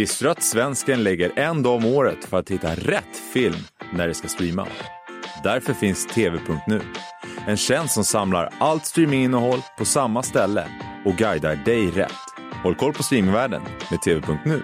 Visste du att svensken lägger en dag om året för att hitta rätt film när det ska streama? Därför finns TV.nu. En tjänst som samlar allt streaminginnehåll på samma ställe och guidar dig rätt. Håll koll på streamingvärlden med TV.nu.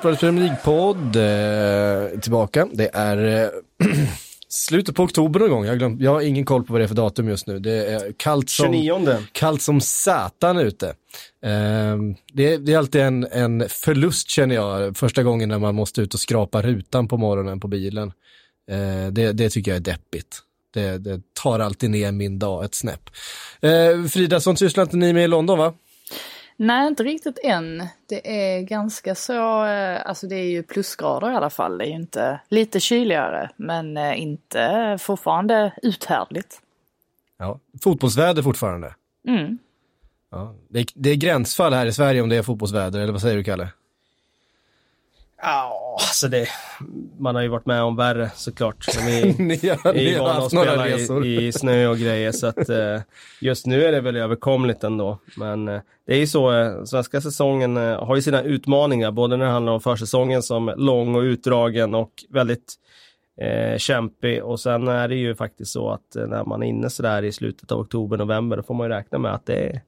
Sportbladets Premier League-podd eh, tillbaka. Det är eh, slutet på oktober någon gång. Jag, har glömt, jag har ingen koll på vad det är för datum just nu. Det är kallt som, 29. kallt som satan ute. Eh, det, det är alltid en, en förlust känner jag, första gången när man måste ut och skrapa rutan på morgonen på bilen. Eh, det, det tycker jag är deppigt. Det, det tar alltid ner min dag ett snäpp. Eh, Frida, sånt sysslar inte ni med i London va? Nej, inte riktigt än. Det är ganska så, eh, alltså det är ju plusgrader i alla fall. Det är ju inte lite kyligare, men eh, inte fortfarande uthärdligt. Ja, fotbollsväder fortfarande. Mm. Ja, det, är, det är gränsfall här i Sverige om det är fotbollsväder, eller vad säger du Kalle? Ja, alltså det, man har ju varit med om värre såklart. Vi ni har, är ju vana att några spela i, i snö och grejer så att eh, just nu är det väl överkomligt ändå. Men eh, det är ju så, eh, svenska säsongen eh, har ju sina utmaningar, både när det handlar om försäsongen som är lång och utdragen och väldigt eh, kämpig och sen är det ju faktiskt så att eh, när man är inne sådär i slutet av oktober, november, då får man ju räkna med att det,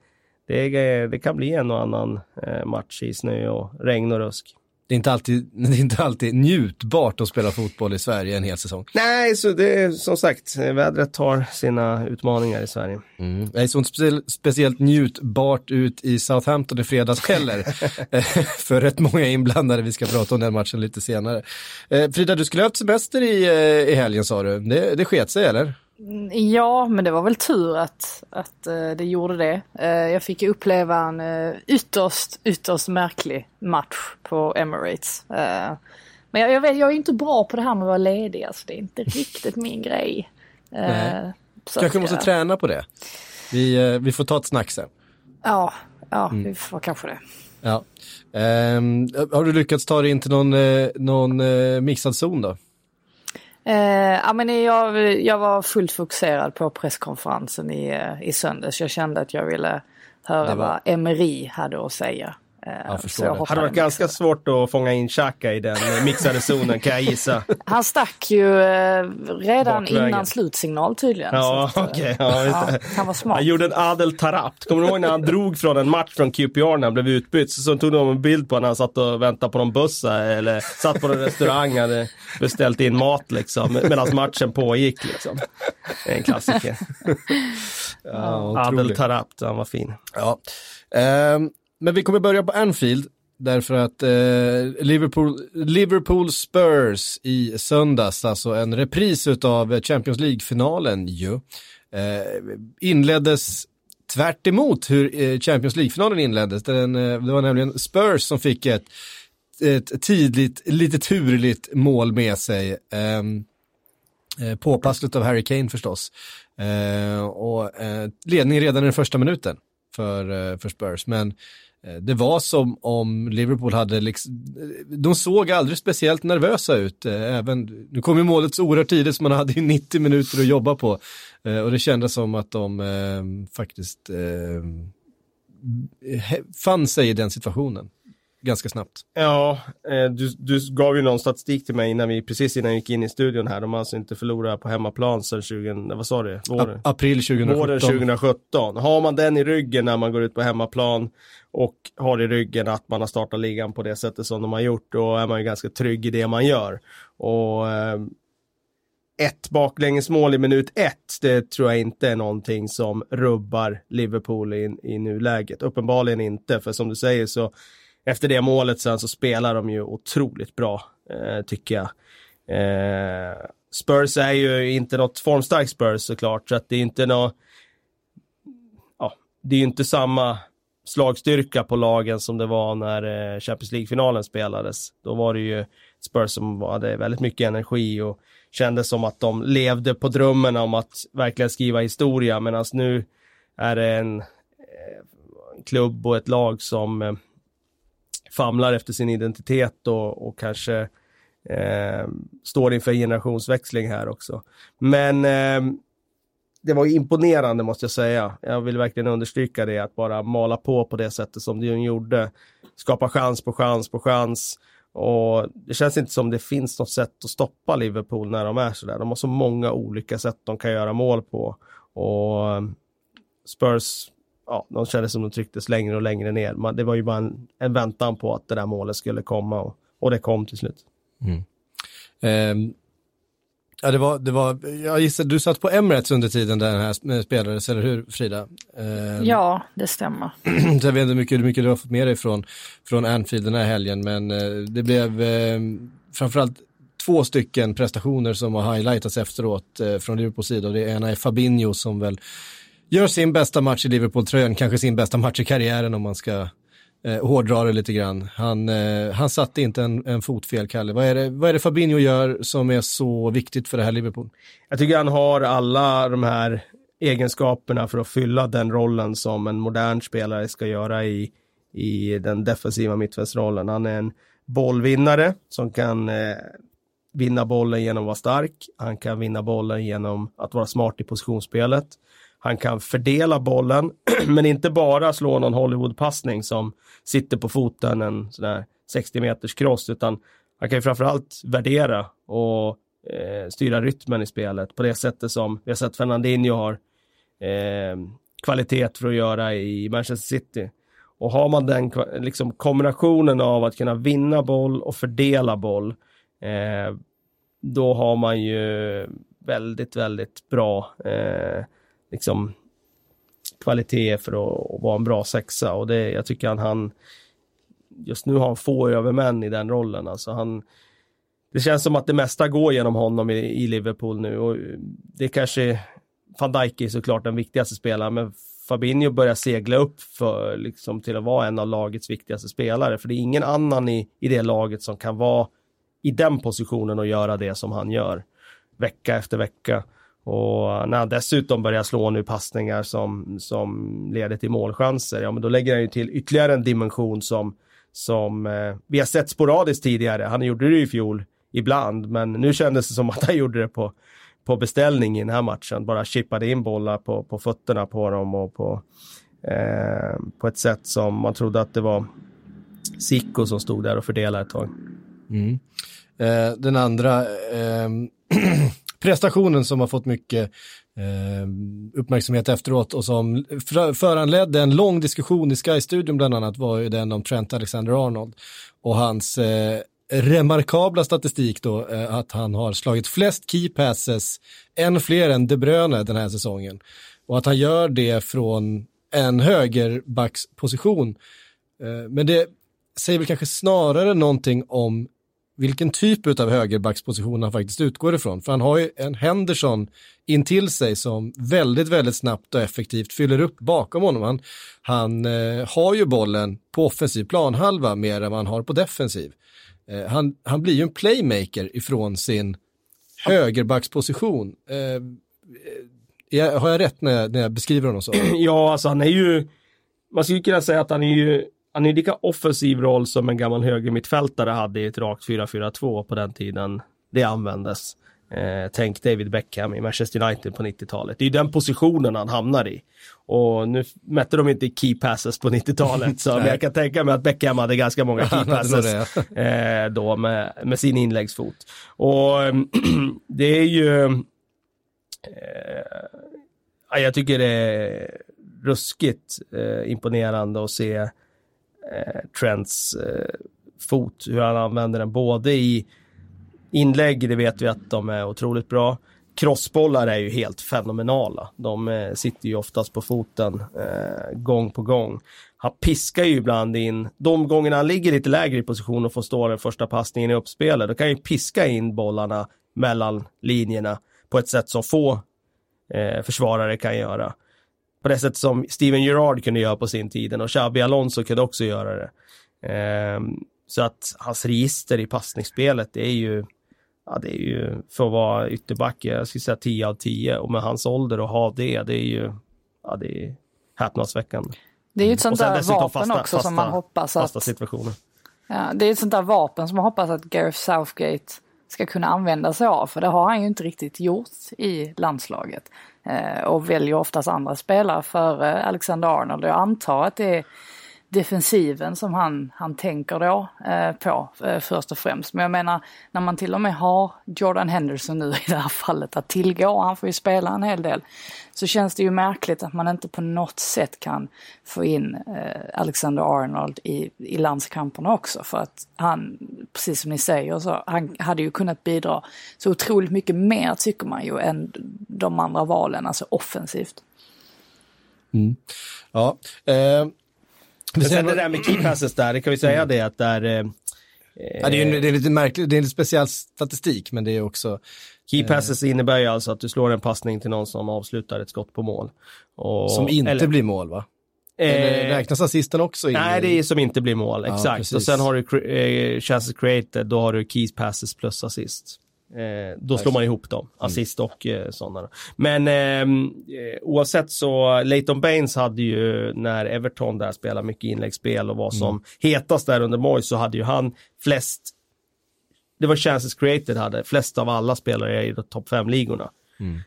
det, det kan bli en och annan eh, match i snö och regn och rusk. Det är, inte alltid, det är inte alltid njutbart att spela fotboll i Sverige en hel säsong. Nej, så det är som sagt, vädret har sina utmaningar i Sverige. Mm. Det är så inte specie- speciellt njutbart ut i Southampton i fredags heller. För rätt många inblandade, vi ska prata om den matchen lite senare. Eh, Frida, du skulle ha haft semester i, eh, i helgen sa du. Det, det sket sig eller? Ja, men det var väl tur att, att eh, det gjorde det. Eh, jag fick uppleva en eh, ytterst, ytterst märklig match på Emirates. Men jag, jag, vet, jag är inte bra på det här med att vara ledig, alltså det är inte riktigt min grej. Nej. så Kanske måste ja. träna på det. Vi, vi får ta ett snack sen. Ja, ja Mm. vi får kanske det. Ja. Ehm, har du lyckats ta dig in till någon, någon mixad zon då? Eh, ja, men jag, jag var fullt fokuserad på presskonferensen i, eh, i söndags. Jag kände att jag ville höra var- vad Emery hade att säga. Eh, Jag förstår jag det. Hade varit ganska svårt att fånga in Xhaka i den mixade zonen kan jag gissa. Han stack ju eh, redan Bakvägen. innan slutsignal tydligen. Ja, att, eh, okej. Ja, han var smart. Han gjorde en Adel Tarabt. Kommer du ihåg när han drog från en match från QPR när han blev utbytt? Så, så tog de en bild på när han satt och väntade på någon buss eller satt på en restaurang hade beställt in mat liksom medan matchen pågick liksom. En klassiker. Ja, Adel. Tarabt, han var fin. Ja. Ehm, men vi kommer börja på Anfield. Därför att eh, Liverpool, Liverpool Spurs i söndags, alltså en repris av Champions League-finalen ju, eh, inleddes tvärt emot hur eh, Champions League-finalen inleddes. Den, eh, det var nämligen Spurs som fick ett, ett tidigt, lite turligt mål med sig. Ehm, eh, påpassligt av Harry Kane förstås. Eh, och eh, ledning redan i den första minuten för, eh, för Spurs. Men Eh, det var som om Liverpool hade liksom, de såg aldrig speciellt nervösa ut. Eh, även, nu kom ju målet så oerhört tidigt så man hade ju 90 minuter att jobba på. Eh, och det kändes som att de eh, faktiskt eh, fann sig i den situationen ganska snabbt. Ja, eh, du, du gav ju någon statistik till mig innan vi, precis innan vi gick in i studion här. De har alltså inte förlorat på hemmaplan sedan 20, vad sa du? Våren? A- april 2017. Våren 2017. Har man den i ryggen när man går ut på hemmaplan och har i ryggen att man har startat ligan på det sättet som de har gjort, då är man ju ganska trygg i det man gör. Och eh, ett baklängesmål i minut ett, det tror jag inte är någonting som rubbar Liverpool i, i nuläget. Uppenbarligen inte, för som du säger så efter det målet sen så spelar de ju otroligt bra, eh, tycker jag. Eh, Spurs är ju inte något formstarkt Spurs såklart, så att det är inte något... Ja, det är ju inte samma slagstyrka på lagen som det var när eh, Champions League-finalen spelades. Då var det ju Spurs som hade väldigt mycket energi och kändes som att de levde på drömmen om att verkligen skriva historia medan nu är det en, eh, klubb och ett lag som eh, famlar efter sin identitet och, och kanske eh, står inför generationsväxling här också. Men eh, det var imponerande måste jag säga. Jag vill verkligen understryka det, att bara mala på på det sättet som de gjorde. Skapa chans på chans på chans. Och det känns inte som det finns något sätt att stoppa Liverpool när de är sådär. De har så många olika sätt de kan göra mål på. Och eh, Spurs, ja, de kändes som de trycktes längre och längre ner. Det var ju bara en, en väntan på att det där målet skulle komma och, och det kom till slut. Mm. Um, Ja, det var, det var, jag gissar, du satt på Emirates under tiden där den här spelades, eller hur Frida? Eh, ja, det stämmer. så jag vet inte hur mycket, hur mycket du har fått med dig från, från Anfield den här helgen, men eh, det blev eh, framförallt två stycken prestationer som har highlightats efteråt eh, från Liverpools sida. Det ena är Fabinho som väl gör sin bästa match i Liverpool-tröjan, kanske sin bästa match i karriären om man ska eh, hårdra det lite grann. Han, eh, han satte inte en, en fot fel, Kalle. Vad är, det, vad är det Fabinho gör som är så viktigt för det här Liverpool? Jag tycker han har alla de här egenskaperna för att fylla den rollen som en modern spelare ska göra i, i den defensiva mittfältsrollen. Han är en bollvinnare som kan eh, vinna bollen genom att vara stark. Han kan vinna bollen genom att vara smart i positionsspelet. Han kan fördela bollen, men inte bara slå någon Hollywood-passning som sitter på foten, en sån där 60 meters cross, utan han kan ju framförallt värdera och eh, styra rytmen i spelet på det sättet som vi har sett Fernandinho har eh, kvalitet för att göra i Manchester City. Och har man den liksom, kombinationen av att kunna vinna boll och fördela boll, eh, då har man ju väldigt, väldigt bra eh, liksom kvalitet för att, att, vara en bra sexa och det, jag tycker han, han just nu har han få övermän i den rollen. Alltså han, det känns som att det mesta går genom honom i, i Liverpool nu och det kanske, van Dijk är såklart den viktigaste spelaren, men Fabinho börjar segla upp för, liksom, till att vara en av lagets viktigaste spelare, för det är ingen annan i, i det laget som kan vara i den positionen och göra det som han gör vecka efter vecka. Och när han dessutom börjar slå nu passningar som, som leder till målchanser, ja men då lägger han ju till ytterligare en dimension som, som eh, vi har sett sporadiskt tidigare. Han gjorde det i fjol ibland, men nu kändes det som att han gjorde det på, på beställning i den här matchen. Bara chippade in bollar på, på fötterna på dem och på, eh, på ett sätt som man trodde att det var Sicko som stod där och fördelade ett tag. Mm. Eh, den andra eh, prestationen som har fått mycket eh, uppmärksamhet efteråt och som föranledde en lång diskussion i Sky-studion bland annat var ju den om Trent Alexander-Arnold och hans eh, remarkabla statistik då eh, att han har slagit flest key passes, än fler än De Bruyne den här säsongen. Och att han gör det från en högerbacksposition. Eh, men det säger väl kanske snarare någonting om vilken typ av högerbacksposition han faktiskt utgår ifrån. För han har ju en Henderson intill sig som väldigt, väldigt snabbt och effektivt fyller upp bakom honom. Han, han eh, har ju bollen på offensiv planhalva mer än vad han har på defensiv. Eh, han, han blir ju en playmaker ifrån sin högerbacksposition. Eh, eh har jag rätt när jag, när jag beskriver honom så? Ja, alltså han är ju, man skulle kunna säga att han är ju han är lika offensiv roll som en gammal högermittfältare hade i ett rakt 4-4-2 på den tiden det användes. Eh, tänk David Beckham i Manchester United på 90-talet. Det är den positionen han hamnar i. Och nu mätte de inte key passes på 90-talet, så jag kan tänka mig att Beckham hade ganska många key passes eh, då med, med sin inläggsfot. Och det är ju... Eh, jag tycker det är ruskigt eh, imponerande att se eh, Trents eh, fot, hur han använder den både i inlägg, det vet vi att de är otroligt bra. Crossbollar är ju helt fenomenala. De eh, sitter ju oftast på foten eh, gång på gång. Han piskar ju ibland in, de gångerna han ligger lite lägre i position och får stå den första passningen i uppspelet, då kan han ju piska in bollarna mellan linjerna på ett sätt som få eh, försvarare kan göra på det sätt som Steven Gerrard kunde göra på sin tid och Xabi Alonso kunde också göra det. Ehm, så att hans register i passningsspelet, det är ju Ja, det är ju för att vara ytterback, jag skulle säga 10 av 10 och med hans ålder och ha det, det är ju ja, det är häpnadsväckande. Det är ju ett sånt där vapen fasta- också som man fasta- hoppas Fasta att... situationer. Ja, det är ett sånt där vapen som man hoppas att Gareth Southgate ska kunna använda sig av. För det har han ju inte riktigt gjort i landslaget. Eh, och väljer oftast andra spelare före eh, Alexander Arnold. Jag antar att det är defensiven som han, han tänker då eh, på eh, först och främst. Men jag menar när man till och med har Jordan Henderson nu i det här fallet att tillgå, han får ju spela en hel del, så känns det ju märkligt att man inte på något sätt kan få in eh, Alexander Arnold i, i landskamperna också. För att han, precis som ni säger, så, han hade ju kunnat bidra så otroligt mycket mer tycker man ju än de andra valen, alltså offensivt. Mm. Ja. Eh, men sen det där med key passes där, det kan vi säga det att där eh, ja, det, är, ju- det är lite märkligt, det är en speciell statistik, men det är också... Key passes innebär ju alltså att du slår en passning till någon som avslutar ett skott på mål. Och, Som inte eller- blir mål, va? Eller eh, räknas assisten också in? Nej, det är som inte blir mål, Ja, exakt. precis. och sen har du eh, chances created, då har du keys passes plus assist. Eh, då slår man ihop dem, assist och eh, sådana. Men ehm, eh, oavsett så, Leighton Baines hade ju, när Everton där spelade mycket inläggsspel och var som hetast där under Moyes, så hade ju han flest, det var chances created hade, flest av alla spelare i de topp 5-ligorna.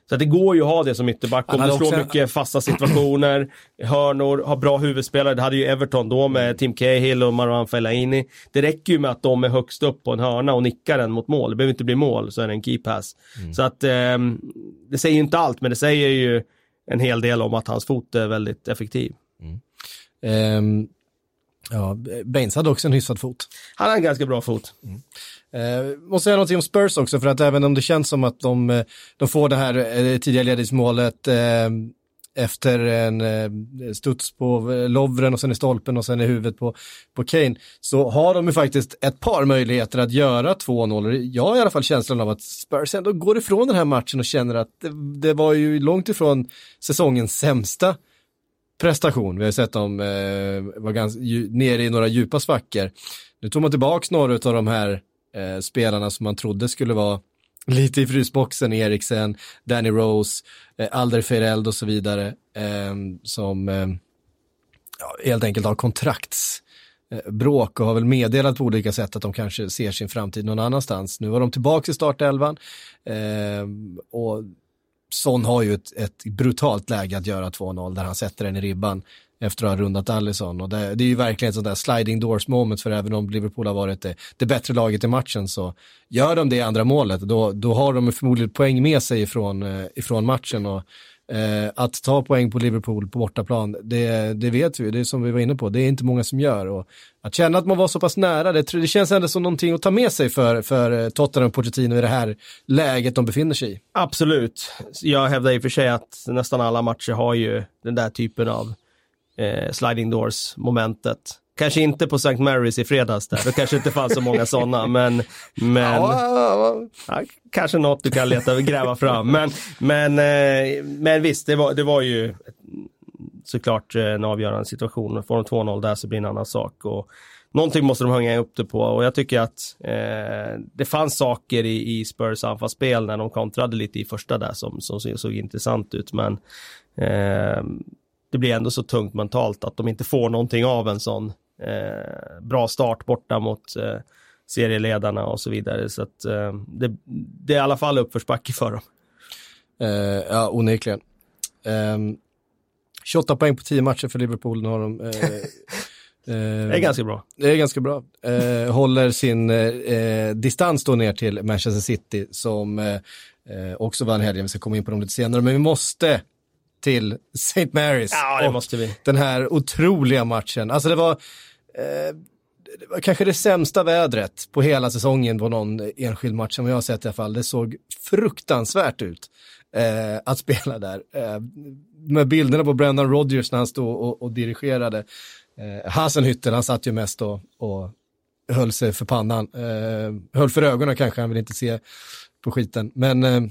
Så att det går ju att ha det som ytterback om du slår också- mycket fasta situationer, hörnor, har bra huvudspelare. Det hade ju Everton då med Tim Cahill och Marwan Fellaini. Det räcker ju med att de är högst upp på en hörna och nickar den mot mål. Det behöver inte bli mål, så är det en key pass. Så att ehm, det säger ju inte allt, men det säger ju en hel del om att hans fot är väldigt effektiv. Ehm, ja, Baines hade också en hyfsad fot. Han har en ganska bra fot. Eh, måste säga någonting om Spurs också, för att även om det känns som att de, eh, de får det här eh, tidiga ledningsmålet eh, efter en eh, studs på eh, Lovren och sen i stolpen och sen i huvudet på, på Kane, så har de ju faktiskt ett par möjligheter att göra 2-0. Jag har i alla fall känslan av att Spurs ändå går ifrån den här matchen och känner att det, det var ju långt ifrån säsongens sämsta prestation. Vi har sett dem eh, vara ganska, ju, nere i några djupa svackor. Nu tog man tillbaka några av de här eh, spelarna som man trodde skulle vara lite i frysboxen, Eriksen, Danny Rose, eh, Alderweireld och så vidare, eh, som eh, ja, helt enkelt har kontrakts eh, bråk och har väl meddelat på olika sätt att de kanske ser sin framtid någon annanstans. Nu var de tillbaka i startelvan eh, och Son har ju ett, ett brutalt läge att göra 2-0 där han sätter den i ribban efter att ha rundat Allison. Och det, det är ju verkligen ett sånt där sliding doors moment för även om Liverpool har varit det, det bättre laget i matchen så gör de det i andra målet då, då har de förmodligen poäng med sig ifrån, eh, ifrån matchen. Och eh, att ta poäng på Liverpool på bortaplan det, det vet vi, det är som vi var inne på, det är inte många som gör och att känna att man var så pass nära, det, det känns ändå som någonting att ta med sig för, för eh, Tottenham och Pochettino i det här läget de befinner sig i. Absolut. Jag hävdar i och för sig att nästan alla matcher har ju den där typen av eh, sliding doors momentet. Kanske inte på St. Mary's i fredags där, det kanske inte fanns så många sådana, men, men ja, kanske något du kan leta gräva fram. Men, men, eh, men visst, det var, det var ju såklart eh, en avgörande situation. Får de 2-0 där så blir det en annan sak. Och någonting måste de hänga upp det på och jag tycker att eh, det fanns saker i, i Spurs anfallsspel när de kontrade lite i första där som, som såg, såg intressant ut. Men eh, det blir ändå så tungt mentalt att de inte får någonting av en sån eh, bra start borta mot eh, serieledarna och så vidare. Så att eh, det, det är i alla fall uppförsbacke för dem. Eh, ja, onekligen. Um, 28 poäng på 10 matcher för Liverpool. Nu har de, eh, eh, Det är ganska bra. det är ganska bra. Eh, håller sin eh, distans då ner till Manchester City som också vann helgen. Vi ska komma in på dem lite senare. Men vi måste till St. Mary's. Ja, det och måste vi. Den här otroliga matchen. Alltså det var, eh, det var kanske det sämsta vädret på hela säsongen på någon enskild match som jag har sett i alla fall. Det såg fruktansvärt ut eh, att spela där. Eh, med bilderna på Brendan Rodgers när han stod och, och dirigerade. Eh, Hasenhüttel, han satt ju mest och, och höll sig för pannan. Eh, höll för ögonen kanske, han vill inte se på skiten. Men eh,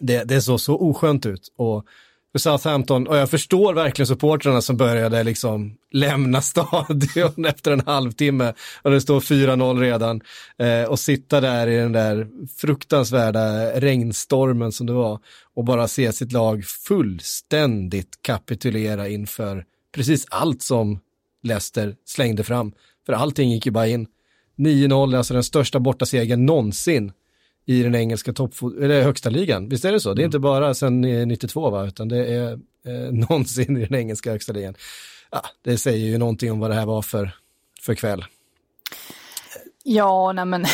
det, det såg så oskönt ut. Och för Southampton och jag förstår verkligen supportrarna som började liksom lämna stadion efter en halvtimme och det står 4-0 redan eh, och sitta där i den där fruktansvärda regnstormen som det var och bara se sitt lag fullständigt kapitulera inför precis allt som Leicester slängde fram. För allting gick ju bara in. 9-0, alltså den största bortasegern någonsin i den engelska eller högsta ligan. Visst är det så? Det är inte bara sedan 92 va, utan det är eh, någonsin i den engelska högsta ligan. Ja, det säger ju någonting om vad det här var för, för kväll. Ja, nej men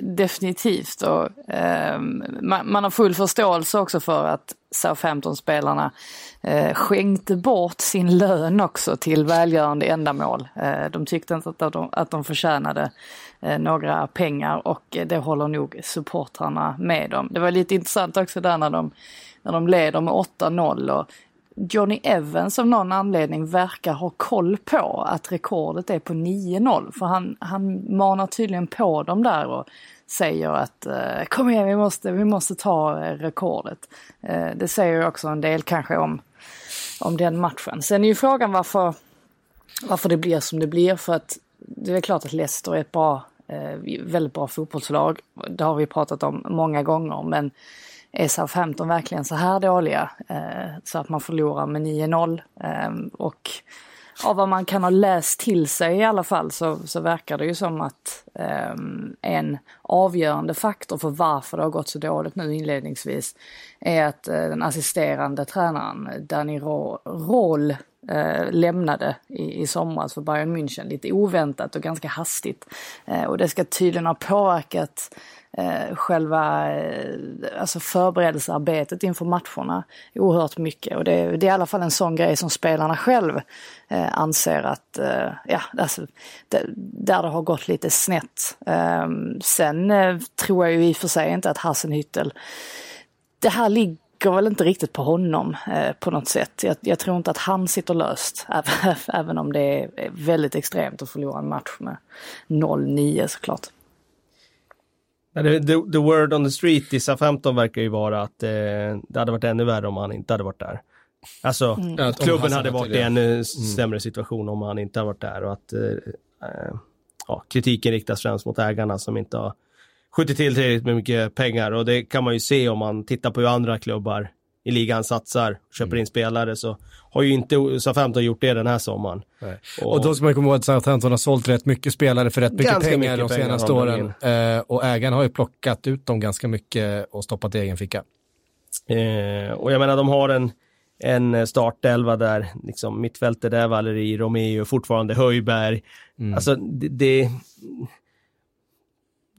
definitivt. Och, eh, man, man, har full förståelse också för att Southampton-spelarna eh, skänkte bort sin lön också till välgörande ändamål. Eh, de tyckte inte att de, att de förtjänade eh, Eh, några pengar och eh, det håller nog supportrarna med om. Det var lite intressant också där när de, när de leder med 8-0 och Johnny Evans av någon anledning verkar ha koll på att rekordet är på 9-0. För han, han manar tydligen på dem där och säger att eh, kom igen vi måste, vi måste ta rekordet. Det säger också en del kanske om, om den matchen. Sen är ju frågan varför, varför det blir som det blir. För att det är klart att Leicester är ett bra, eh, väldigt bra fotbollslag. Det har vi pratat om många gånger men är Southampton verkligen så här dåliga eh, så att man förlorar med 9-0. Eh, och av vad man kan ha läst till sig i alla fall så, så verkar det ju som att en avgörande faktor för varför det har gått så dåligt nu inledningsvis är att den assisterande tränaren Danny Roll eh, lämnade i, i somras för Bayern München lite oväntat och ganska hastigt. Eh, och det ska tydligen ha påverkat eh, själva eh, alltså förberedelsearbetet inför matcherna oerhört mycket. Och det, det, är i alla fall en sån grej som spelarna själv eh, anser att, eh, ja, alltså, det, där det har gått lite snett. Eh, sen eh, tror jag ju i och för sig inte att Hassenhüttel, det här ligger väl inte riktigt på honom eh, på något sätt. Jag, jag, tror inte att han sitter löst, även om det är väldigt extremt att förlora en match med 0-9 såklart. The, the, word on the street i SA-15 verkar ju vara att eh, det hade varit ännu värre om han inte hade varit där. Alltså, mm. klubben hade varit i en mm. sämre situation om han inte hade varit där och att eh, eh, ja, kritiken riktas främst mot ägarna som inte har skjutit till tillräckligt mycket pengar och det kan man ju se om man tittar på hur andra klubbar i ligan satsar, köper mm. in spelare så har ju inte Southampton gjort det den här sommaren. Och, och, då ska man komma ihåg att Southampton har sålt rätt mycket spelare för rätt mycket pengar mycket de senaste åren. Eh, och ägaren har ju plockat ut dem ganska mycket och stoppat i egen ficka. Eh, och jag menar de har en, en startelva där, liksom mittfältet är Valeri, Romeo, fortfarande Höjberg. Mm. Alltså det, det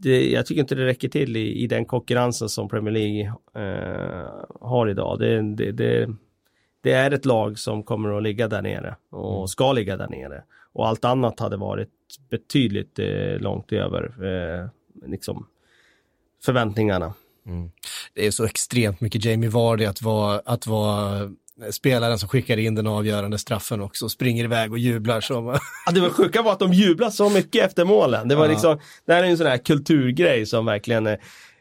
det, jag tycker inte det räcker till i, i den konkurrensen som Premier League eh, har idag. Det, det, det, det, är ett lag som kommer att ligga där nere och mm. ska ligga där nere. Och allt annat hade varit betydligt eh, långt över eh, liksom förväntningarna. Mm. Det är så extremt mycket Jamie Vardy att vara, att vara spelaren som skickar in den avgörande straffen också, springer iväg och jublar som... ja, det var sjuka var att de jublar så mycket efter målen. Det var ja. liksom, det här är en sån här kulturgrej som verkligen eh,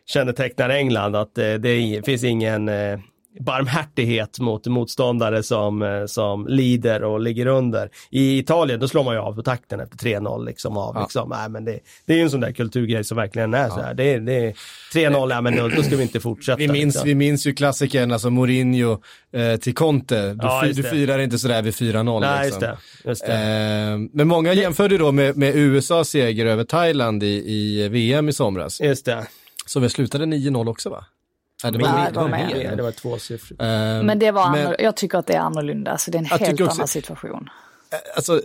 kännetecknar England, att eh, det finns ingen eh, barmhärtighet mot motståndare som, eh, som lider och ligger under. I Italien då slår man ju av på takten efter 3-0 liksom av. Ja. Liksom. Nej, men det, det är ju en sån där kulturgrej som verkligen är ja. så här. Det, det 3-0, ja, men då, då, ska vi inte fortsätta. Vi minns, liksom. vi minns ju klassikern, alltså Mourinho eh, till Conte. Du, ja, du firar inte sådär vid 4-0. Nej, liksom. just det. Just det. Eh, men många jämförde då med, med USAs seger över Thailand i, i VM i somras. Just det. Så vi slutade 9-0 också va? Ja, det var, det var, mer. Det var tvåsiffrigt. Uh, men det var men, jag tycker att det är annorlunda, så det är en helt också, annan situation. Eh, alltså,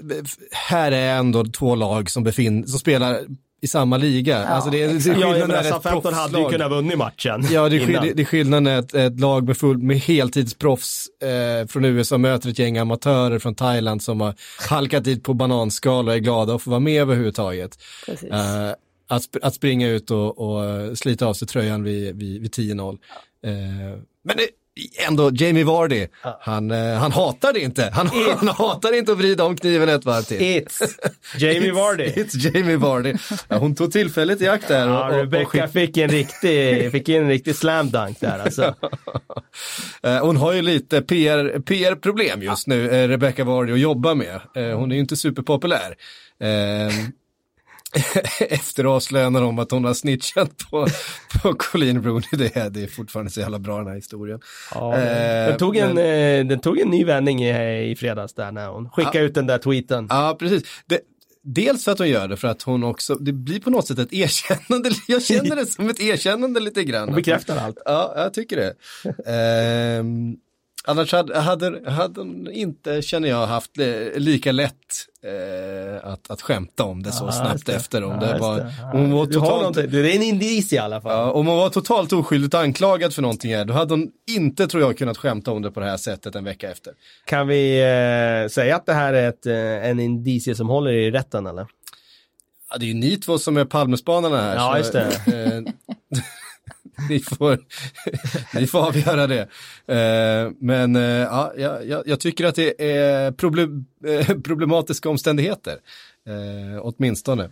här är ändå två lag som, befinner, som spelar i samma liga. Ja, alltså det är, det är ja, jag menar, 15 hade ju kunnat vunnit matchen. Ja, det är, det, det är skillnaden att ett, lag med, full, med heltidsproffs eh, från USA möter ett gäng amatörer från Thailand som har halkat dit på bananskal och är glada att få vara med överhuvudtaget. Precis. Eh, att, att springa ut och, och slita av sig tröjan vid, vid, vid 10-0. Ja. Eh, men det, ändå Jamie Vardy, han, eh, han hatar det inte. Han, han hatar inte att vrida om kniven ett varv till. It's Jamie Vardy. It's Jamie Vardy. Ja, hon tog tillfället i akt där. Ja, och, och Rebecca fick en riktig, fick en riktig slam dunk där alltså. Eh, Hon har ju lite PR, PR-problem just nu, eh, Rebecca Vardy, att jobba med. Eh, Hon är ju inte superpopulär. Eh, Efter avslöjanden om att hon har snitchat på, på Colleen Rooney, det är, det är fortfarande så jävla bra den här historien. Ja, Eh, den, tog en, men- eh, den tog en ny vändning i, i fredags där när hon skickade ut den där tweeten. Ja, precis. Det, dels för att hon gör det, för att hon också, det blir på något sätt ett erkännande, jag känner det som ett erkännande lite grann. Hon bekräftar allt. Ja, jag tycker det. Ehm, annars hade, hade, hade hon inte, känner jag, haft eh, lika lätt eh, att, att skämta om det så Ja, snabbt det. efter. Om Ja, det var, det. Ja, hon var du totalt. Det är en indiz i alla fall. ja, om hon var totalt oskyldigt anklagad för någonting här, då hade hon inte, tror jag, kunnat skämta om det på det här sättet en vecka efter. Kan vi eh, säga att det här är ett, eh, en indicie som håller i rätten eller? Ja, det är ju ni två som är Palmespanarna här. Ja, så, just det. eh, ni, får, ni får avgöra det. Eh, men eh, ja, jag, jag, tycker att det är problem, eh, problematiska omständigheter. Eh, åtminstone.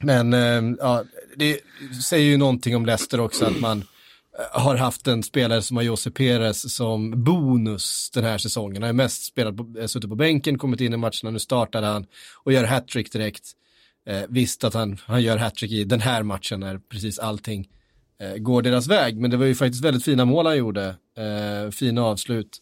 Men eh, ja, det säger ju någonting om Leicester också att man eh, har haft en spelare som har Jose Perez som bonus den här säsongen. Han har mest spelat på, eh, suttit på bänken, kommit in i matcherna, nu startade han och gör hattrick direkt. Eh, visst att han, han gör hattrick i den här matchen när precis allting eh, går deras väg, men det var ju faktiskt väldigt fina mål han gjorde, eh, fina avslut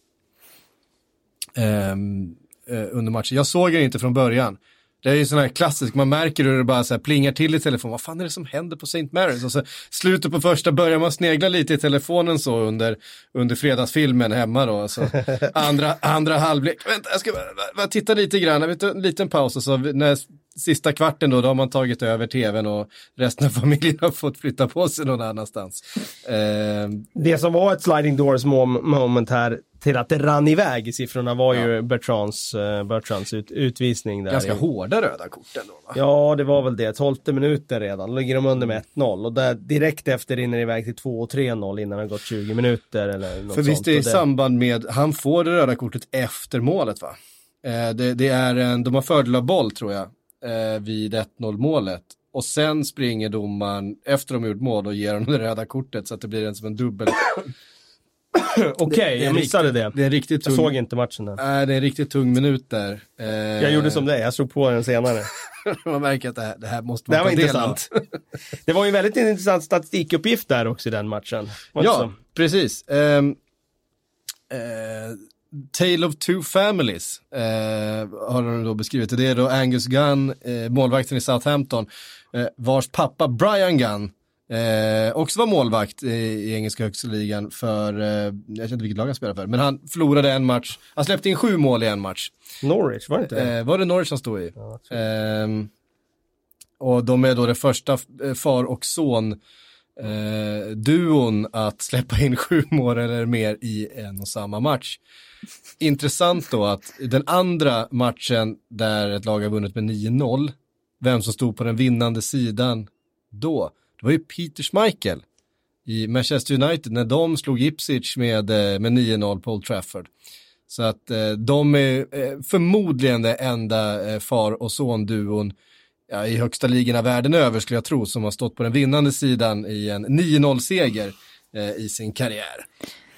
ehm, eh, under matchen. Jag såg den inte från början. Det är ju sån här klassisk, man märker hur det bara så plingar till i telefonen. Vad fan är det som händer på St. Mary's? Och så slutet på första börjar man snegla lite i telefonen så under, under fredagsfilmen hemma då. Så andra, andra halvlek, vänta jag ska bara, bara titta lite grann, en liten paus och så när sista kvarten då, då har man tagit över tvn och resten av familjen har fått flytta på sig någon annanstans. Ehm, Det som var ett sliding doors mom- moment här till att det rann iväg i siffrorna var ju Bertrands, eh, Bertrands ut, utvisning där. ganska i- hårda röda kort ändå va? Ja, det var väl det. 12 minuter redan. Då ligger de under med 1-0 och där direkt efter rinner det iväg till 2 och 3-0 innan det har gått 20 minuter eller något För visst är det i samband med, han får det röda kortet efter målet va? Eh, det, det är en, de har fördel av boll tror jag, eh, vid 1-0 målet. Och sen springer domaren efter de gjort mål och ger honom det röda kortet så att det blir en som en dubbel. Okej, Det är jag missade riktigt- det. Det är riktigt Jag tung, såg inte matchen där. Nej, det är en riktigt tung minut där. Eh, Jag gjorde som det, jag slog på den senare. man märker att det här, det här måste Det man var ta del av. intressant. Det var ju en väldigt intressant statistikuppgift där också i den matchen. Var det Ja, så? precis. Um, Tale of two families eh, har de då beskrivit. Det är då Angus Gunn, eh, målvakten i Southampton, eh, vars pappa Brian Gunn eh, också var målvakt i, i engelska högsta ligan för, eh, jag vet inte vilket lag han spelar för, men han förlorade en match, han släppte in sju mål i en match. Norwich, var det inte det? Eh, var det Norwich han stod i? Ja, Ehm, och de är då det första eh, far och son eh, duon att släppa in sju mål eller mer i en och samma match. Intressant då att den andra matchen där ett lag har vunnit med 9-0, vem som stod på den vinnande sidan då, det var ju Peter Schmeichel i Manchester United när de slog Ipswich med, eh, med 9-0 på Old Trafford. Så att eh, de är eh, förmodligen det enda eh, far och son-duon ja, i högsta ligorna världen över skulle jag tro som har stått på den vinnande sidan i en 9-0-seger eh, i sin karriär.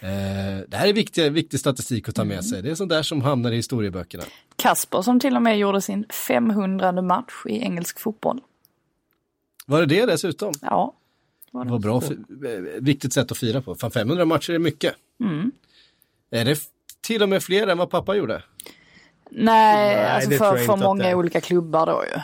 Eh, det här är viktig, viktig statistik att ta med sig. Det är sånt där som hamnar i historieböckerna. Kasper som till och med gjorde sin 500 match i engelsk fotboll. Var det det dessutom? Ja. Var Det var bra, eh, viktigt sätt att fira på. Fan 500 matcher är mycket. Mm. Är det till och med fler än vad pappa gjorde? Nej, Nej, alltså för, för många olika klubbar då ju.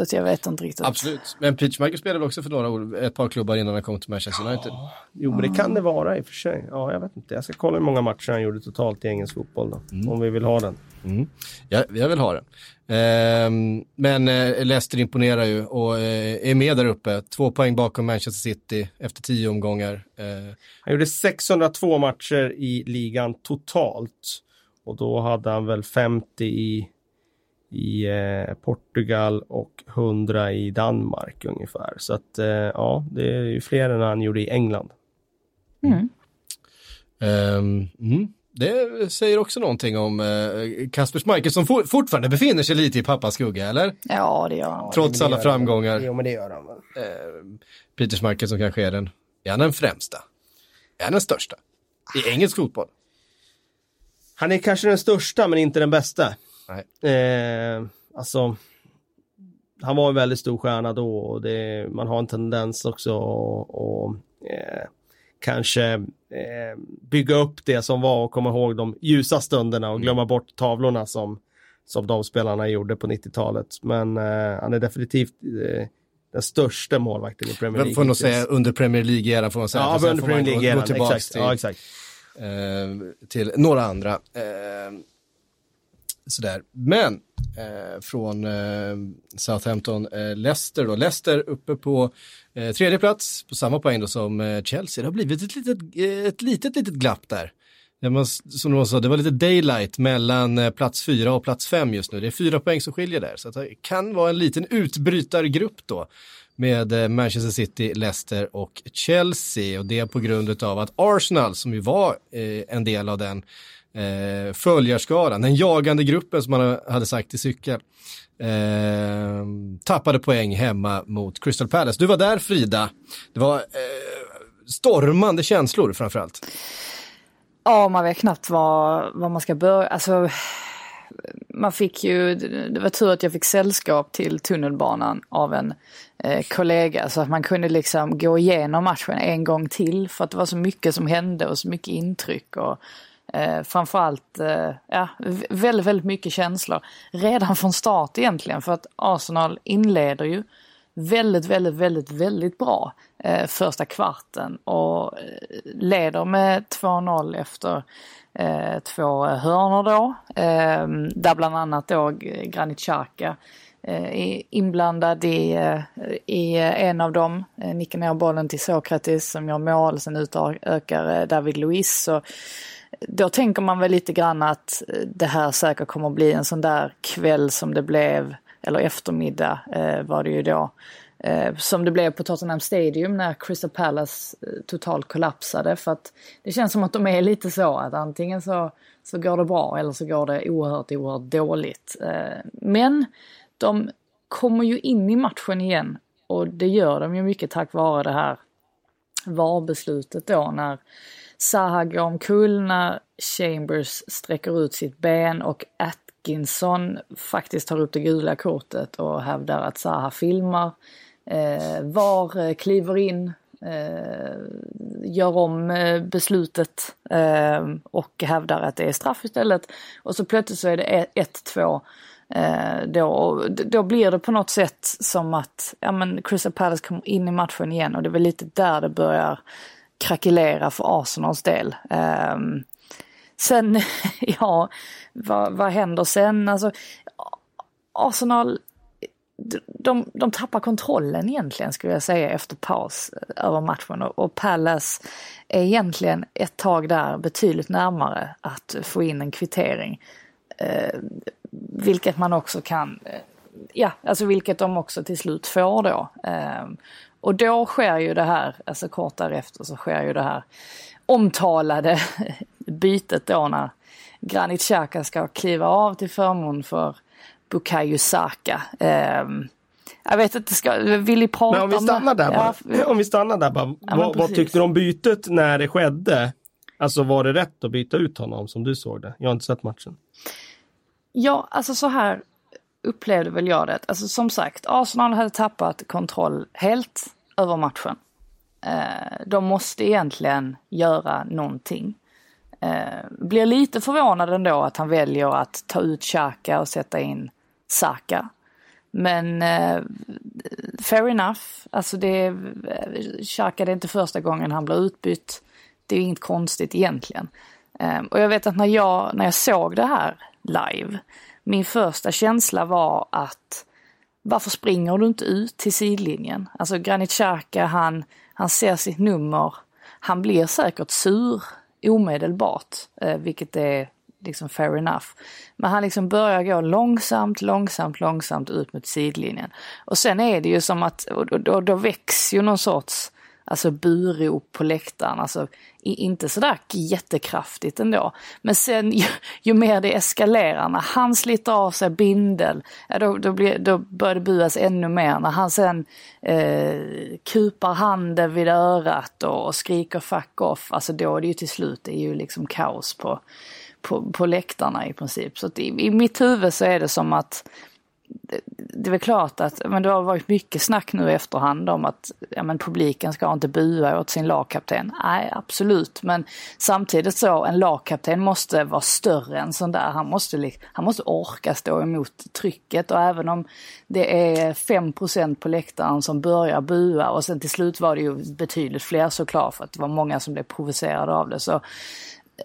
Så att jag vet inte riktigt. Absolut. Men Peach Michael spelade också för några år, ett par klubbar innan han kom till Manchester United. Jo, men det kan det vara i och för sig. Ja, jag vet inte. Jag ska kolla hur många matcher han gjorde totalt i engelsk fotboll då. Mm. Om vi vill ha den. Ja, jag vill ha den. Ehm, men eh, Leicester imponerar ju och eh, är med där uppe. Två poäng bakom Manchester City efter tio omgångar. Eh, Han gjorde 602 matcher i ligan totalt. Och då hade han väl 50 i, i eh, Portugal och 100 i Danmark ungefär. Så att eh, ja, det är ju fler än han gjorde i England. Mm. Um, mm. Det säger också någonting om eh, Kasper Schmeichel som for, fortfarande befinner sig lite i pappas skugga, eller? Ja, det gör han. Trots alla framgångar. Jo, men det gör han väl. Eh, Peter Schmeichel som kanske är den, är han den främsta? Är han den största? I engelsk fotboll? Han är kanske den största, men inte den bästa. Nej. Eh, alltså, han var en väldigt stor stjärna då och det, man har en tendens också att eh, kanske eh, bygga upp det som var och komma ihåg de ljusa stunderna och glömma bort tavlorna som, som de spelarna gjorde på 90-talet. Men eh, han är definitivt eh, den största målvakten i Premier League. Får nog säga under Premier League-eran får man säga. Ja, under Premier League-eran, exakt. Till, Ja, exakt. eh, till några andra. Sådär. Men eh, från eh, Southampton, eh, Leicester då. Leicester uppe på eh, tredje plats på samma poäng då som eh, Chelsea. Det har blivit ett litet, eh, ett litet, litet glapp där. Det var, som någon sa, det var lite daylight mellan eh, plats fyra och plats fem just nu. Det är fyra poäng som skiljer där. Så det kan vara en liten utbrytargrupp då med eh, Manchester City, Leicester och Chelsea. Och det på grund av att Arsenal, som ju var eh, en del av den eh, följarskaran, den jagande gruppen som man hade sagt i cykel, eh, tappade poäng hemma mot Crystal Palace. Du var där Frida. Det var eh, stormande känslor framförallt. Ja, man vet knappt var, var man ska börja. Alltså, man fick ju, det var tur att jag fick sällskap till tunnelbanan av en eh, kollega så att man kunde liksom gå igenom matchen en gång till för att det var så mycket som hände och så mycket intryck och eh, framförallt eh, ja, väldigt, väldigt mycket känslor. Redan från start egentligen för att Arsenal inleder ju väldigt, väldigt, väldigt, väldigt bra eh, första kvarten och eh, leder med 2-0 efter eh, två hörnor då. Eh, där bland annat då Granit Xhaka eh, är inblandad i, eh, i eh, en av dem. Nickar ner bollen till Sokratis som gör mål, sen utökar David Luiz. Så då tänker man väl lite grann att det här säkert kommer att bli en sån där kväll som det blev, eller eftermiddag eh, var det ju då, eh, som det blev på Tottenham Stadium när Crystal Palace eh, totalt kollapsade. För att det känns som att de är lite så att antingen så, så går det bra eller så går det oerhört, oerhört dåligt. Eh, men de kommer ju in i matchen igen och det gör de ju mycket tack vare det här VAR-beslutet då när Zaha går omkull när Chambers sträcker ut sitt ben och Atkinson faktiskt tar upp det gula kortet och hävdar att Zaha filmar. Eh, VAR eh, kliver in, eh, gör om eh, beslutet eh, och hävdar att det är straff istället. Och så plötsligt så är det 1-2 Eh, då, då blir det på något sätt som att ja, men Crystal Palace kommer in i matchen igen och det är väl lite där det börjar krackelera för Arsenals del. Um, sen, ja, vad, vad händer sen? Alltså, Arsenal, de, de tappar kontrollen egentligen skulle jag säga efter paus eh, över matchen och, och Palace är egentligen ett tag där betydligt närmare att få in en kvittering. Uh, vilket man också kan, eh, ja, alltså vilket de också till slut får då. Ehm, och då sker ju det här, alltså kort därefter så sker ju det här omtalade bytet då när Granit Xhaka ska kliva av till förmån för Bukayo Saka. Eh, jag vet inte, ska, vill ni prata Men om vi stannar där bara. Ja, Om vi stannar där bara. men vad, vad tyckte du om bytet när det skedde? Alltså var det rätt att byta ut honom som du såg det? Jag har inte sett matchen. Ja, alltså så här upplevde väl jag det. Alltså som sagt, Arsenal hade tappat kontroll helt över matchen. Eh, de måste egentligen göra någonting. Eh, blir lite förvånad ändå att han väljer att ta ut Xhaka och sätta in Saka. Men eh, fair enough. Alltså det, Xhaka det är inte första gången han blir utbytt. Det är inget konstigt egentligen. Och jag vet att när jag, när jag såg det här live, min första känsla var att varför springer du inte ut till sidlinjen? Alltså Granit Xhaka, han, han ser sitt nummer, han blir säkert sur omedelbart, eh, vilket är liksom fair enough. Men han liksom börjar gå långsamt, långsamt, långsamt ut mot sidlinjen. Och sen är det ju som att, och då, då väcks ju någon sorts alltså burop på läktaren. Alltså inte sådär jättekraftigt ändå. Men sen ju, ju, mer det eskalerar, när han sliter av sig bindel, ja, då, då, blir, då börjar det buas ännu mer. När han sen eh, kupar handen vid örat och, och skriker fuck off, alltså då är det ju till slut, det är ju liksom kaos på, på, på läktarna i princip. Så i, i mitt huvud så är det som att det är väl klart att men det har varit mycket snack nu i efterhand om att ja, men publiken ska inte bua åt sin lagkapten. Nej, absolut, men samtidigt så en lagkapten måste vara större än sån där. Han måste, han måste orka stå emot trycket och även om det är 5% på läktaren som börjar bua och sen till slut var det ju betydligt fler såklart för att det var många som blev provocerade av det. Så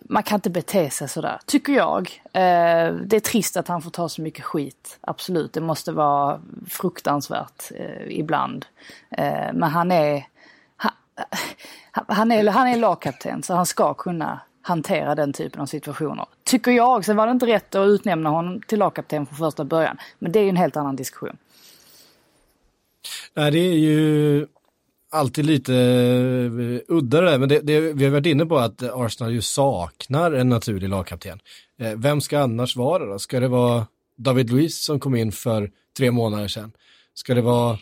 man kan inte bete sig sådär, tycker jag. Eh, det är trist att han får ta så mycket skit, absolut. Det måste vara fruktansvärt eh, ibland. Eh, men han är, han, han, är, han är lagkapten så han ska kunna hantera den typen av situationer. Tycker jag. Sen var det inte rätt att utnämna honom till lagkapten från första början. Men det är ju en helt annan diskussion. Nej, det är ju alltid lite uh, udda det där, men det, det, vi har varit inne på att Arsenal ju saknar en naturlig lagkapten. Uh, vem ska annars vara då? Ska det vara David Luiz som kom in för tre månader sedan? Ska det vara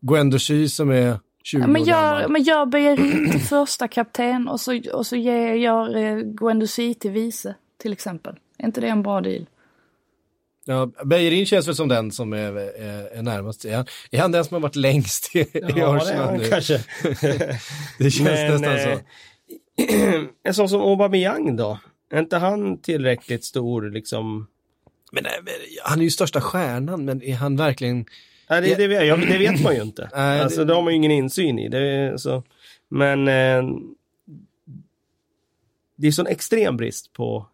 Guendouzi som är 20 ja, men år gör, gammal? Men gör Bejerin till första kapten och så, och så ger, gör uh, Guendouzi till vice till exempel. Är inte det en bra deal? Ja, Beijerin känns väl som den som är, är, är närmast. Är han, är han den som har varit längst i, i Ja, Arsenal det nu? är kanske. Det känns Men, nästan så. eh, en sån som Aubameyang då? Är inte han tillräckligt stor liksom? Men, nej, men han är ju största stjärnan, men är han verkligen... Nej, det, det, vet- ja, det vet man ju inte. Nej, alltså, det- det har man ju ingen insyn i. Det, är så. Men eh, det är sån extrem brist på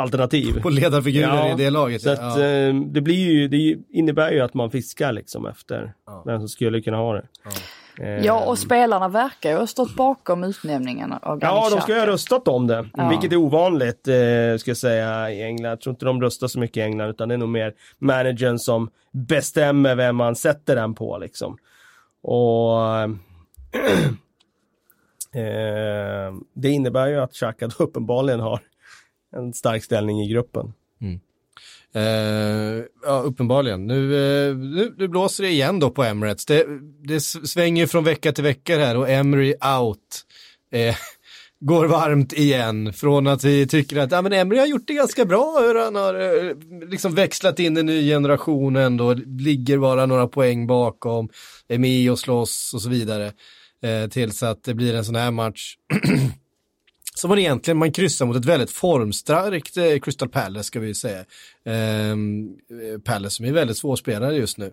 alternativ. På ledarfigurer Ja, i det laget. Så att ja. eh, det blir ju, det innebär ju att man fiskar liksom efter Ja. vem som skulle kunna ha det. Eh, Ja, och spelarna verkar ju ha stått bakom utnämningen av Ja, de ska ju ha röstat om det, Ja. vilket är ovanligt eh, ska jag säga i England. Jag tror inte de röstar så mycket i England utan det är nog mer managern som bestämmer vem man sätter den på liksom. Och eh, det innebär ju att Xhaka uppenbarligen har en stark ställning i gruppen. Mm. Eh, ja, uppenbarligen. Nu, eh, nu, nu blåser det igen då på Emirates. Det, det svänger ju från vecka till vecka här och Emery out. Eh, går varmt igen från att vi tycker att ja, men Emery har gjort det ganska bra. Hur han har eh, liksom växlat in en ny generation ändå. Ligger bara några poäng bakom. Är med och slåss och så vidare. Eh, tills att det blir en sån här match. som man egentligen, man kryssar mot ett väldigt formstarkt eh, Crystal Palace ska vi säga. Ehm, eh, Palace som är väldigt svårspelare just nu.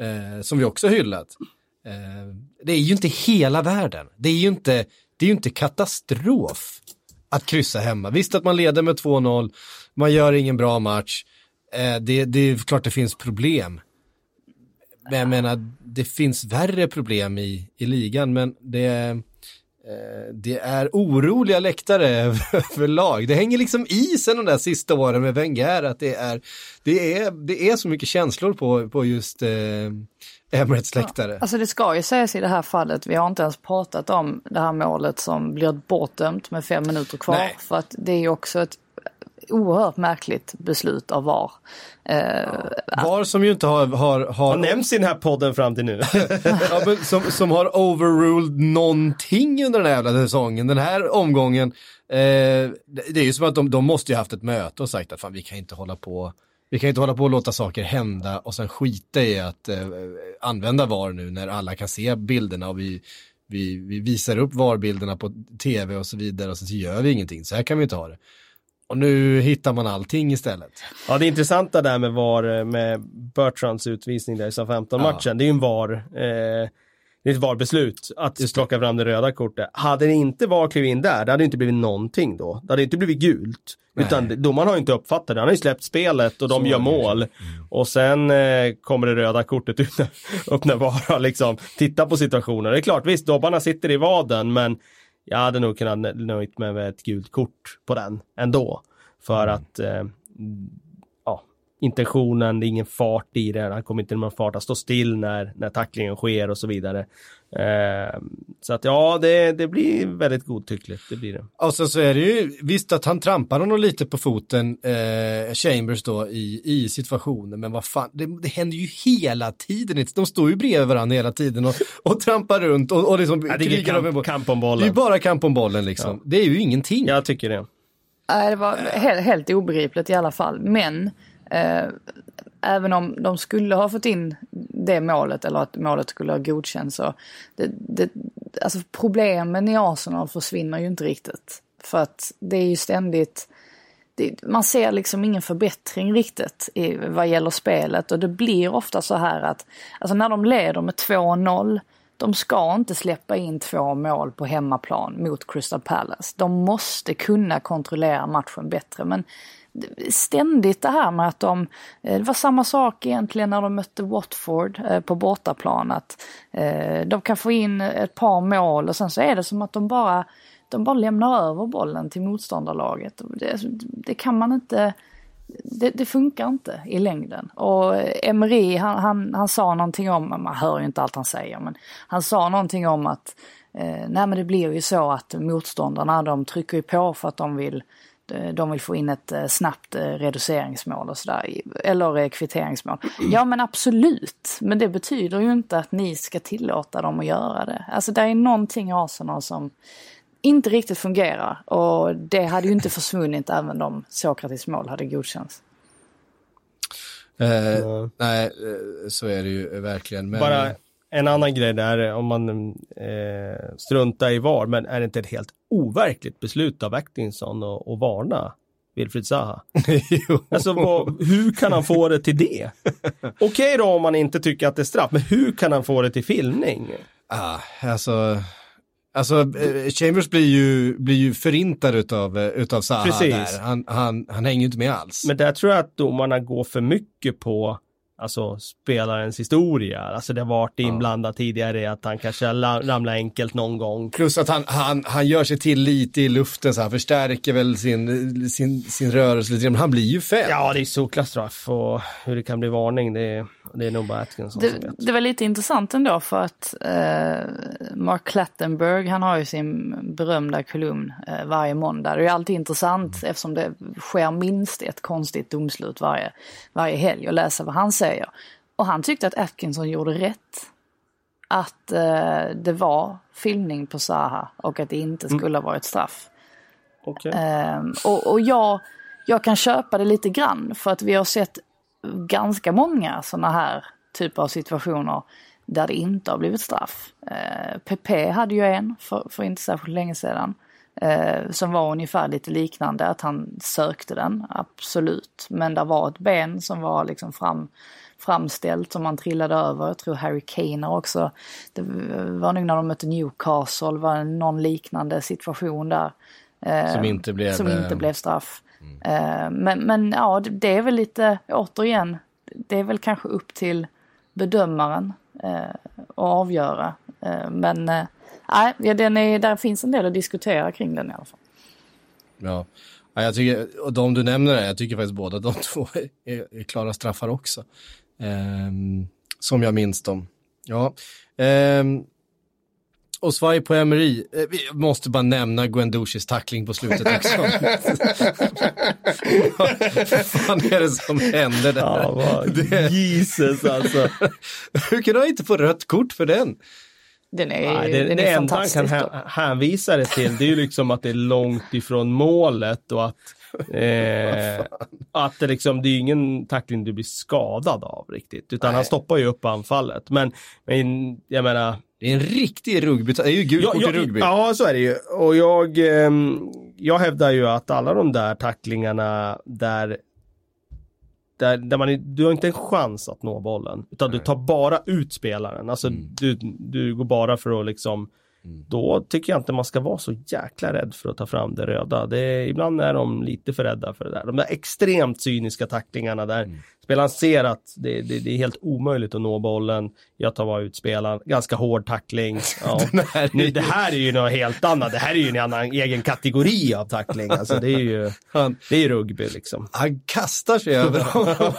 Eh, som vi också har hyllat. Eh, det är ju inte hela världen. Det är ju inte, det är ju inte katastrof att kryssa hemma. Visst att man leder med 2-0, man gör ingen bra match. Eh, det, det är klart det finns problem. Men jag menar, det finns värre problem i, i ligan, men det, det är oroliga läktare överlag. Det hänger liksom i sen de där sista åren med Wenger, att det är, det är, det är så mycket känslor på, på just eh, Emirates läktare. Alltså det ska ju sägas i det här fallet, vi har inte ens pratat om det här målet som blir bortdömt med fem minuter kvar. Nej. För att det är ju också ett oerhört märkligt beslut av VAR. Eh, VAR som ju inte har, har, har, Har nämnts i den här podden fram till nu. ja, men som, som har overruled någonting under den här jävla säsongen. Den här omgången, eh, det det är ju som att de, de måste ju haft ett möte och sagt att fan vi kan inte hålla på vi kan inte hålla på och låta saker hända och sen skita i att eh, använda VAR nu när alla kan se bilderna och vi, vi, vi visar upp VAR-bilderna på tv och så vidare och så gör vi ingenting. Så här kan vi inte ha det. Och nu hittar man allting istället. Ja, det intressanta där med VAR, med Bertrands utvisning där i SA-15-matchen, det är ju en VAR, eh, det är ett VAR-beslut att plocka fram det röda kortet. Hade det inte VAR klivit in där, det hade inte blivit någonting då. Det hade inte blivit gult. Utan domaren har ju inte uppfattat det, han har ju släppt spelet och de gör mål. Och sen eh, kommer det röda kortet ut upp när VAR liksom tittat på situationen. Det är klart, visst, dobbarna sitter i vaden, men jag hade nog kunnat nö- nöjt mig med ett gult kort på den ändå. För att, eh, intentionen, det är ingen fart i det, han kommer inte med fart, han står still när, när tacklingen sker och så vidare. Eh, så att ja, det, det blir väldigt godtyckligt, det blir det. Och sen så är det ju, visst att han trampar honom lite på foten, eh, Chambers då, i, i situationen, men vad fan, det, det händer ju hela tiden, de står ju bredvid varandra hela tiden och, och trampar runt och, och liksom ja, det är kamp, om, kamp om bollen. Det är ju bara kamp om bollen liksom, ja. det är ju ingenting. Jag tycker det. Nej, det var helt, helt obegripligt i alla fall, men Eh, även om de skulle ha fått in det målet eller att målet skulle ha godkänts så det, det, alltså problemen i Arsenal försvinner ju inte riktigt. För att det är ju ständigt det, man ser liksom ingen förbättring riktigt i, vad gäller spelet och det blir ofta så här att alltså när de leder med 2-0 de ska inte släppa in två mål på hemmaplan mot Crystal Palace. De måste kunna kontrollera matchen bättre men ständigt det här med att de, eh, det var samma sak egentligen när de mötte Watford eh, på bortaplan, att eh, de kan få in ett par mål och sen så är det som att de bara, de bara lämnar över bollen till motståndarlaget. Det, det kan man inte, det, det, funkar inte i längden. Och Emery han, han, han sa någonting om, man hör ju inte allt han säger, men han sa någonting om att eh, nej men det blir ju så att motståndarna de trycker ju på för att de vill Eh, de vill få in ett eh, snabbt eh, reduceringsmål och sådär, eller kvitteringsmål. Ja men absolut, men det betyder ju inte att ni ska tillåta dem att göra det. Alltså det är någonting i Arsenal som inte riktigt fungerar och det hade ju inte försvunnit även om Sokratis mål hade godkänts. Eh, nej, så är det ju verkligen. Men... Bara en annan grej där, om man eh, struntar i VAR, men är det inte ett helt overkligt beslut av Atkinson att varna Wilfried Zaha? alltså vad, hur kan han få det till det? Okej okay då om man inte tycker att det är straff, men hur kan han få det till filmning? Ah, alltså... Alltså, eh, Chambers blir ju, blir ju förintad utav, eh, utav Zaha Precis. där. Han, han, han hänger ju inte med alls. Men där tror jag att domarna går för mycket på alltså spelarens historia. Alltså det har varit inblandat ja. tidigare att han kanske ramlar enkelt någon gång. Plus att han, han, han gör sig till lite i luften så han förstärker väl sin, sin, sin rörelse lite men han blir ju fälld. Ja, det är solklar straff och hur det kan bli varning det, det är nog bara Atkinson det, som vet. Det var lite intressant ändå för att eh, Mark Clattenburg han har ju sin berömda kolumn eh, varje måndag. Det är alltid intressant eftersom det sker minst ett konstigt domslut varje, varje helg och läsa vad han säger säger. Och han tyckte att Atkinson gjorde rätt. Att eh, det var filmning på Zaha och att det inte mm. skulle ha varit straff. Okay. Eh, och, och jag, jag kan köpa det lite grann för att vi har sett ganska många sådana här typer av situationer där det inte har blivit straff. Eh, PP hade ju en för, för inte särskilt länge sedan. Eh, som var ungefär lite liknande, att han sökte den, absolut. Men det var ett ben som var liksom fram, framställt som han trillade över. Jag tror Harry Kane också. Det var nog när de mötte Newcastle, var någon liknande situation där. Eh, som inte blev, som inte blev straff. Mm. Men, men ja, det är väl lite, återigen, det är väl kanske upp till bedömaren eh, att avgöra. Eh, men eh, nej, den är, där finns en del att diskutera kring den i alla fall. Ja. Ja, jag tycker, och de du nämner, jag tycker faktiskt båda de två är, är klara straffar också. Um, som jag minns dem. Ja. Um, och svaj på Emery. Eh, vi måste bara nämna Guendouchis tackling på slutet också. Vad fan är det som händer där? Ja, det... Jesus alltså. Hur kan du inte få rött kort för den? Den är, Nej, det, den det är enda han kan hänvisa det till det är ju liksom att det är långt ifrån målet och att Eh, att det liksom, det är ingen tackling du blir skadad av riktigt, utan Nej. han stoppar ju upp anfallet. Men, men jag menar... Det är en riktig rugby, det är ju gult kort i rugby. Ja, så är det ju. Och jag, eh, jag hävdar ju att alla de där tacklingarna där där, där man, du har inte en chans att nå bollen. Utan Nej. du tar bara ut spelaren. Alltså mm. du, du går bara för att liksom Mm. Då tycker jag inte man ska vara så jäkla rädd för att ta fram det röda. Det, ibland är de lite för rädda för det där. De där extremt cyniska tacklingarna där mm. Spelaren ser att det, det, det, är helt omöjligt att nå bollen. Jag tar bara ut spelaren, ganska hård tackling. Ja. här nu, det här är ju något helt annat. Det här är ju en annan egen kategori av tackling. Alltså det är ju, det är rugby liksom. Han kastar sig över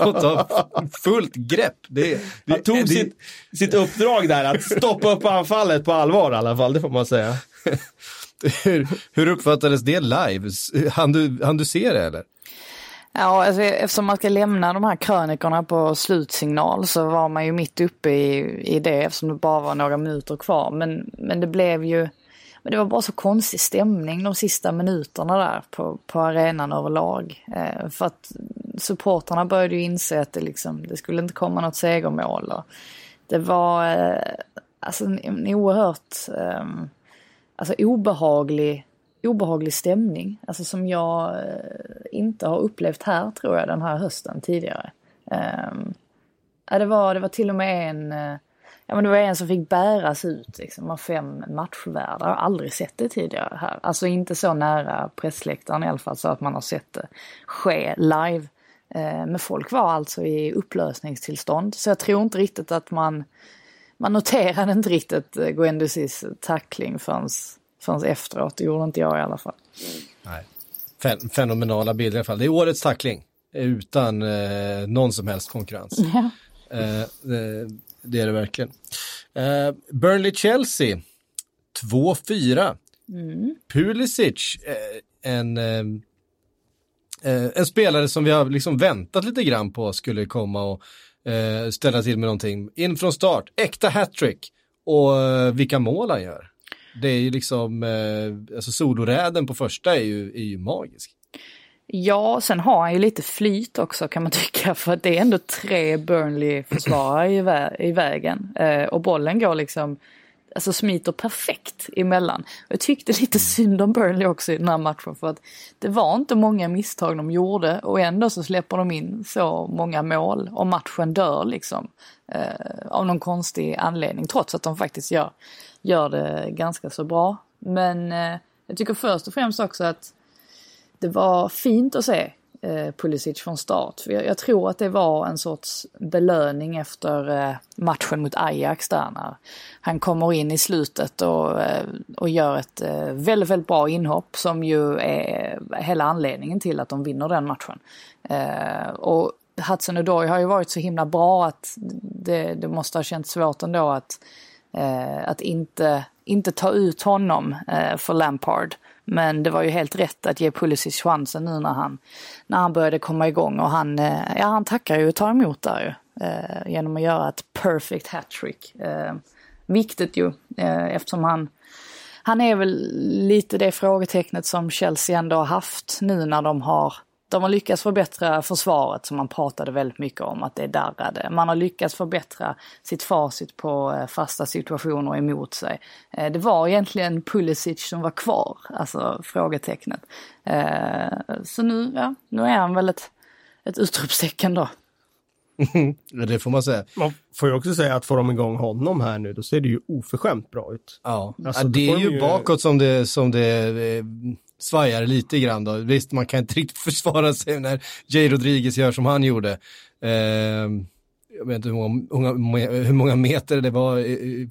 och tar fullt grepp. Det, det, han tog sitt, sitt uppdrag där att stoppa upp anfallet på allvar i alla fall, det får man säga. hur, hur uppfattades det live? Han du, han du se det eller? Ja, alltså, eftersom man ska lämna de här krönikorna på slutsignal så var man ju mitt uppe i, i det eftersom det bara var några minuter kvar. Men, men det blev ju, men det var bara så konstig stämning de sista minuterna där på, på arenan överlag. Eh, för att supportrarna började ju inse att det, liksom, det skulle inte komma något segermål. Och det var eh, alltså en, en oerhört eh, alltså obehaglig obehaglig stämning. Alltså som jag eh, inte har upplevt här tror jag den här hösten tidigare. Um, ja, det, var, det var till och med en, eh, ja men det var en som fick bäras ut liksom av fem matchvärdar. Jag har aldrig sett det tidigare här. Alltså inte så nära pressläktaren i alla fall så att man har sett det ske live. Uh, men folk var alltså i upplösningstillstånd så jag tror inte riktigt att man man noterade inte riktigt eh, Guendousis tackling förrän förrän efteråt. Det gjorde inte jag i alla fall. Nej. Fen fenomenala bilder i alla fall. Det är årets tackling utan eh, någon som helst konkurrens. Ja. Eh, det, det, är det verkligen. Eh, Burnley-Chelsea 2-4. Mm. Pulisic, eh, en, eh, eh, en spelare som vi har liksom väntat lite grann på skulle komma och ställa till med någonting. In från start, äkta hattrick och vilka mål han gör. Det är ju liksom, eh, alltså soloräden på första är ju, är ju magisk. Ja, sen har han ju lite flyt också kan man tycka för att det är ändå tre Burnley-försvarare i, vä i vägen. Eh, och bollen går liksom, alltså smiter perfekt emellan. Och jag tyckte lite mm. synd om Burnley också i den här matchen för att det var inte många misstag de gjorde och ändå så släpper de in så många mål och matchen dör liksom. Eh, av någon konstig anledning trots att de faktiskt gör gör det ganska så bra. Men eh, jag tycker först och främst också att det var fint att se eh, Pulisic från start. För jag, jag, tror att det var en sorts belöning efter eh, matchen mot Ajax där när han kommer in i slutet och, eh, och gör ett eh, väldigt, väldigt bra inhopp som ju är hela anledningen till att de vinner den matchen. Eh, och Hudson Odoi har ju varit så himla bra att det, det måste ha känts svårt ändå att eh, att inte, inte ta ut honom eh, för Lampard. Men det var ju helt rätt att ge Pulisic chansen nu när han, när han började komma igång och han, eh, ja, han tackar ju och tar emot där ju. Eh, genom att göra ett perfect hattrick. Eh, viktigt ju eh, eftersom han han är väl lite det frågetecknet som Chelsea ändå har haft nu när de har de har lyckats förbättra försvaret som man pratade väldigt mycket om att det darrade. Man har lyckats förbättra sitt facit på eh, fasta situationer emot sig. Eh, det var egentligen Pulisic som var kvar, alltså frågetecknet. Eh, så nu, ja, nu är han väl ett, ett utropstecken då. det får man säga. Man får ju också säga att får de igång honom här nu, då ser det ju oförskämt bra ut. Ja, alltså, ja det är ju, ju bakåt som det, som det svajar lite grann då. Visst, man kan inte riktigt försvara sig när Jay Rodriguez gör som han gjorde. Eh, jag vet inte hur många, hur många, meter det var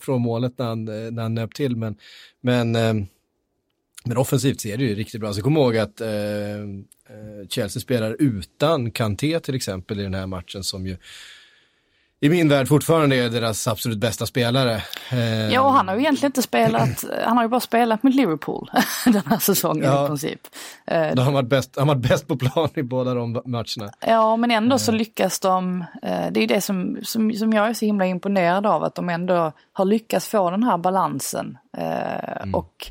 från målet när han, när han nöp till, men, men, eh, men offensivt ser det ju riktigt bra. Så kom ihåg att ehm, eh, Chelsea spelar utan Kanté till exempel i den här matchen som ju i min värld fortfarande är deras absolut bästa spelare. Eh, ja, och han har ju egentligen inte spelat, han har ju bara spelat med Liverpool den här säsongen ja, i princip. Eh, då har han varit bäst, han varit bäst på plan i båda de matcherna. Ja, men ändå så eh. lyckas de, eh, det är det som, som, som jag är så himla imponerad av, att de ändå har lyckats få den här balansen. Eh, mm. Och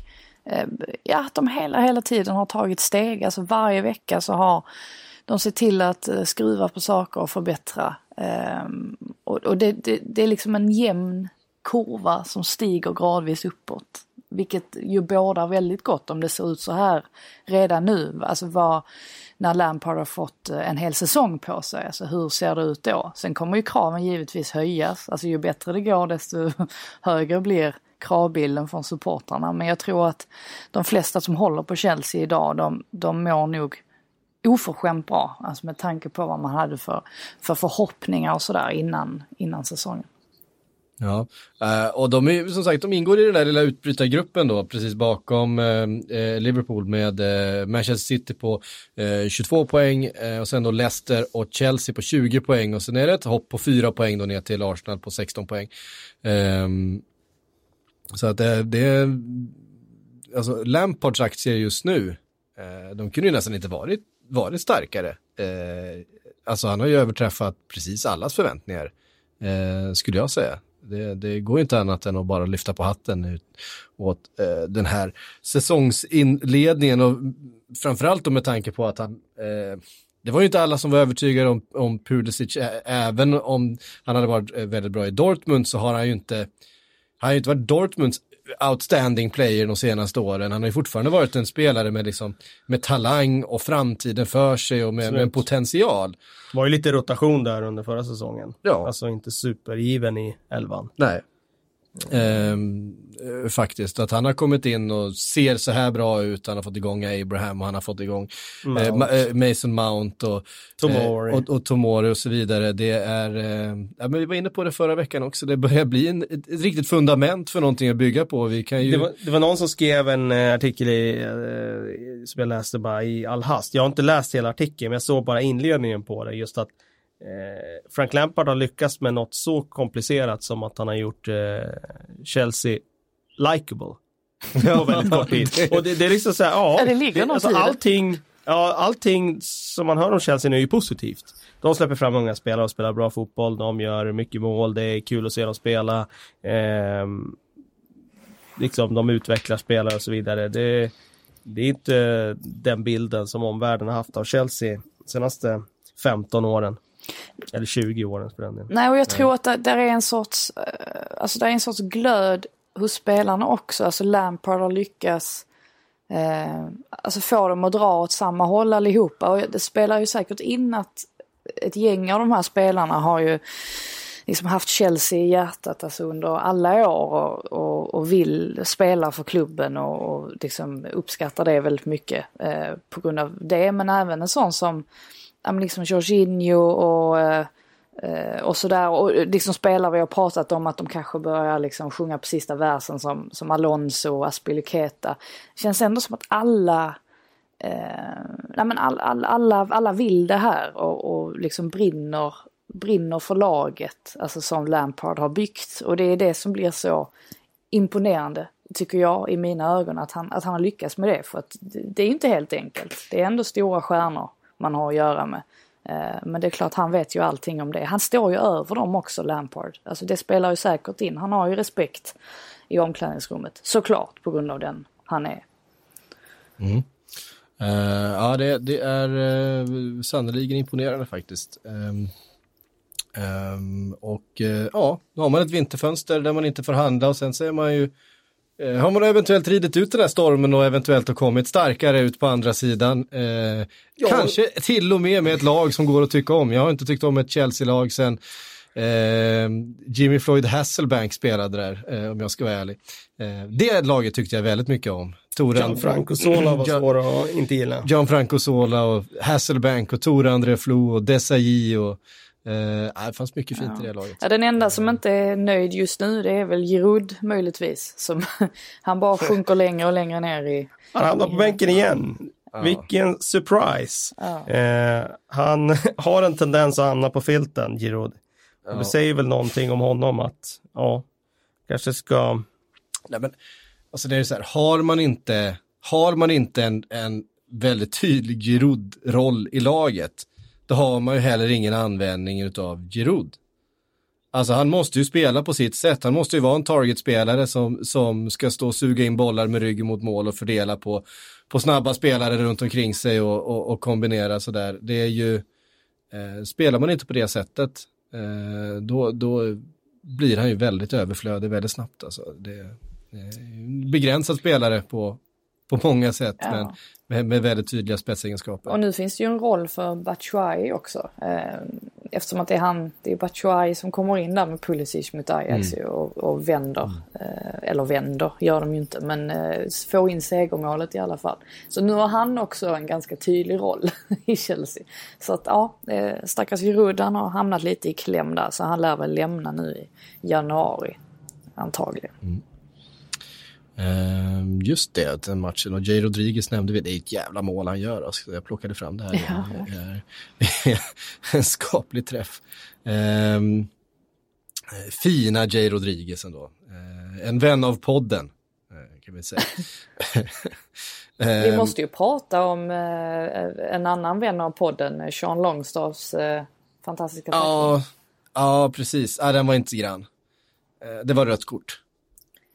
eh, ja, att de hela, hela tiden har tagit steg, alltså varje vecka så har de ser till att eh, skruva på saker och förbättra. Ehm, och, det, det, det, är liksom en jämn kurva som stiger gradvis uppåt. Vilket ju bådar väldigt gott om det ser ut så här redan nu. Alltså vad, när Lampard har fått eh, en hel säsong på sig, alltså hur ser det ut då? Sen kommer ju kraven givetvis höjas, alltså ju bättre det går desto högre blir kravbilden från supportrarna. Men jag tror att de flesta som håller på Chelsea idag, de, de mår nog oförskämt bra. Alltså med tanke på vad man hade för, för förhoppningar och sådär innan, innan säsongen. Ja, eh, och de är som sagt, de ingår i den där lilla utbrytargruppen då, precis bakom eh, eh, Liverpool med Manchester City på 22 poäng och sen då Leicester och Chelsea på 20 poäng och sen är det ett hopp på 4 poäng då ner till Arsenal på 16 poäng. Ehm, så att det, det är, alltså Lampards aktier just nu, de kunde ju nästan inte varit, varit starkare. Eh, alltså han har ju överträffat precis allas förväntningar, eh, skulle jag säga. Det, det, går inte annat än att bara lyfta på hatten ut åt eh, den här säsongsinledningen och framförallt då med tanke på att han eh, det var ju inte alla som var övertygade om, om Pulisic, även om han hade varit eh, väldigt bra i Dortmund så har han ju inte, han har ju inte varit Dortmunds outstanding player de senaste åren. Han har ju fortfarande varit en spelare med, liksom, med talang och framtiden för sig och med, med en potential. Det var ju lite rotation där under förra säsongen. Ja. Alltså inte supergiven i elvan. Nej. Ehm, eh, faktiskt, att han har kommit in och ser så här bra ut, han har fått igång Abraham och han har fått igång eh, Mount. Eh, Mason Mount och Tomori. Eh, och, och, Tomori och så vidare. Det är, eh, ja, men vi var inne på det förra veckan också, det börjar bli en, ett, ett riktigt fundament för någonting att bygga på. Vi kan ju... det, var, det var någon som skrev en artikel i, som jag läste bara i all hast. Jag har inte läst hela artikeln, men jag såg bara inledningen på det, just att Eh, Frank Lampard har lyckats med något så komplicerat som att han har gjort eh, Chelsea likable. på väldigt kort tid. Och det, det, är liksom så här, ja, ja det ligger det, alltså, allting, ja, allting som man hör om Chelsea nu är ju positivt. De släpper fram unga spelare och spelar bra fotboll, de gör mycket mål, det är kul att se dem spela. Eh, liksom de utvecklar spelare och så vidare. Det, det är inte den bilden som omvärlden har haft av Chelsea senaste 15 åren. Eller 20 åren för den. Nej, och jag tror att det, där är en sorts, eh, alltså det är en sorts glöd hos spelarna också. Alltså Lampard har lyckats eh, alltså få dem att dra åt samma håll allihopa. Och det spelar ju säkert in att ett gäng av de här spelarna har ju liksom haft Chelsea i hjärtat alltså under alla år och, och, och vill spela för klubben och, och liksom uppskattar det väldigt mycket eh, på grund av det. Men även en sån som liksom Jorginho och, eh, och sådär. Och eh, liksom spelare vi har pratat om att de kanske börjar liksom sjunga på sista versen som, som Alonso och Aspilicueta. Känns ändå som att alla eh, nej men all, all, alla, alla vill det här och, och liksom brinner, brinner för laget, alltså som Lampard har byggt. Och det är det som blir så imponerande, tycker jag, i mina ögon, att han, att han har lyckats med det. För att det, det är inte helt enkelt. Det är ändå stora stjärnor man har att göra med. Eh, men det är klart, han vet ju allting om det. Han står ju över dem också, Lampard. Alltså det spelar ju säkert in. Han har ju respekt i omklädningsrummet. Såklart, på grund av den han är. Mm. Uh, ja, det, det är eh, uh, sannerligen imponerande faktiskt. Um, um, och uh, ja, då har man ett vinterfönster där man inte får handla och sen så är man ju har man eventuellt ridit ut den här stormen och eventuellt har kommit starkare ut på andra sidan? Eh, ja. Kanske till och med med ett lag som går att tycka om. Jag har inte tyckt om ett Chelsea-lag sen eh, Jimmy Floyd Hasselbank spelade där, eh, om jag ska vara ärlig. Eh, det laget tyckte jag väldigt mycket om. Toran, Gianfranco Sola var svår att inte gilla. Gianfranco Sola och Hasselbank och Tor André Flo och Desailly och Uh, det fanns mycket fint ja. i det laget. Ja, den enda som inte är nöjd just nu det är väl Giroud möjligtvis. Som han bara sjunker längre och längre ner i... Han hamnar på bänken igen. Ja. Vilken surprise. Ja. Eh, han har en tendens att hamna på filten, Giroud. Ja. Det säger väl någonting om honom att, ja, kanske ska... Nej, men, alltså det är så här, har man inte, har man inte en, en väldigt tydlig Giroud-roll i laget, då har man ju heller ingen användning utav Giroud. Alltså han måste ju spela på sitt sätt. Han måste ju vara en targetspelare som, som ska stå och suga in bollar med ryggen mot mål och fördela på, på snabba spelare runt omkring sig och, och, och kombinera sådär. Det är ju, eh, spelar man inte på det sättet, eh, då, då blir han ju väldigt överflödig väldigt snabbt. Alltså. Det är en begränsad spelare på, på många sätt, ja. men med, med väldigt tydliga spetsegenskaper. Och nu finns det ju en roll för Batshuayi också. Eh, eftersom att det är han, det är Batshuayi som kommer in där med Pulisic mot Ajax mm. och, och vänder. Mm. Eller vänder, gör de ju inte, men eh, får in segermålet i alla fall. Så nu har han också en ganska tydlig roll i Chelsea. Så att ja, stackars Giroud han har hamnat lite i kläm där så han lär väl lämna nu i januari antagligen. Mm. Uh, just det, den matchen. Och Jay Rodriguez nämnde vi, det är ett jävla mål han gör. Alltså, jag plockade fram det här. Ja. Det är en skaplig träff. Uh, fina Jay Rodriguez ändå. Uh, en vän av podden, eh, kan vi säga. vi måste ju prata om eh, en annan vän av podden, Sean Longstaffs eh, fantastiska tackling. Ja, ja, precis. Ja, den var inte grann. det var rött kort.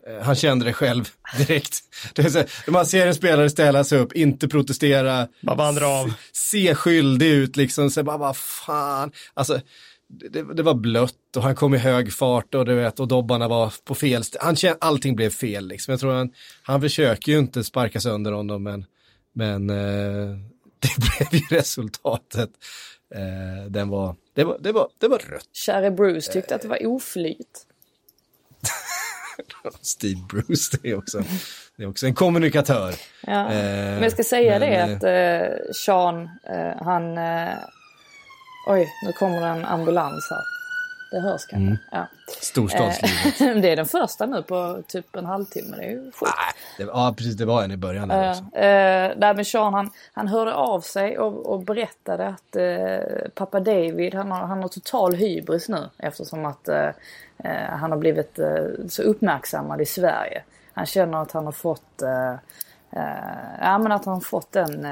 Eh, han kände det själv direkt. Det så, man ser en spelare ställa sig upp, inte protestera, bara vandra av. se skyldig ut liksom, så bara, vad fan. Alltså, det, det, var blött och han kom i hög fart och du vet, och dobbarna var på fel Han kände, allting blev fel liksom. Jag tror han, han försöker ju inte sparka sönder honom, men, men eh, det blev ju resultatet. Eh, den var, det, var, det, var, det var rött. Käre Bruce tyckte att det var oflyt. Steve Bruce, det är också, det är också en kommunikatör. Ja. Eh, men jag ska säga men, det eh, att eh, Sean, eh, han... Eh, oj, nu kommer det en ambulans här. Det hörs kanske. Mm. Ja. Storstadslivet. Eh, det är den första nu på typ en halvtimme. Det är ju sjukt. Nej, ja, precis. Det var en i början. Där också. Uh, där med Sean, han, han hörde av sig och, och berättade att uh, pappa David, han har, han har total hybris nu eftersom att uh, han har blivit så uppmärksammad i Sverige. Han känner att han har fått Uh, ja men att han fått den,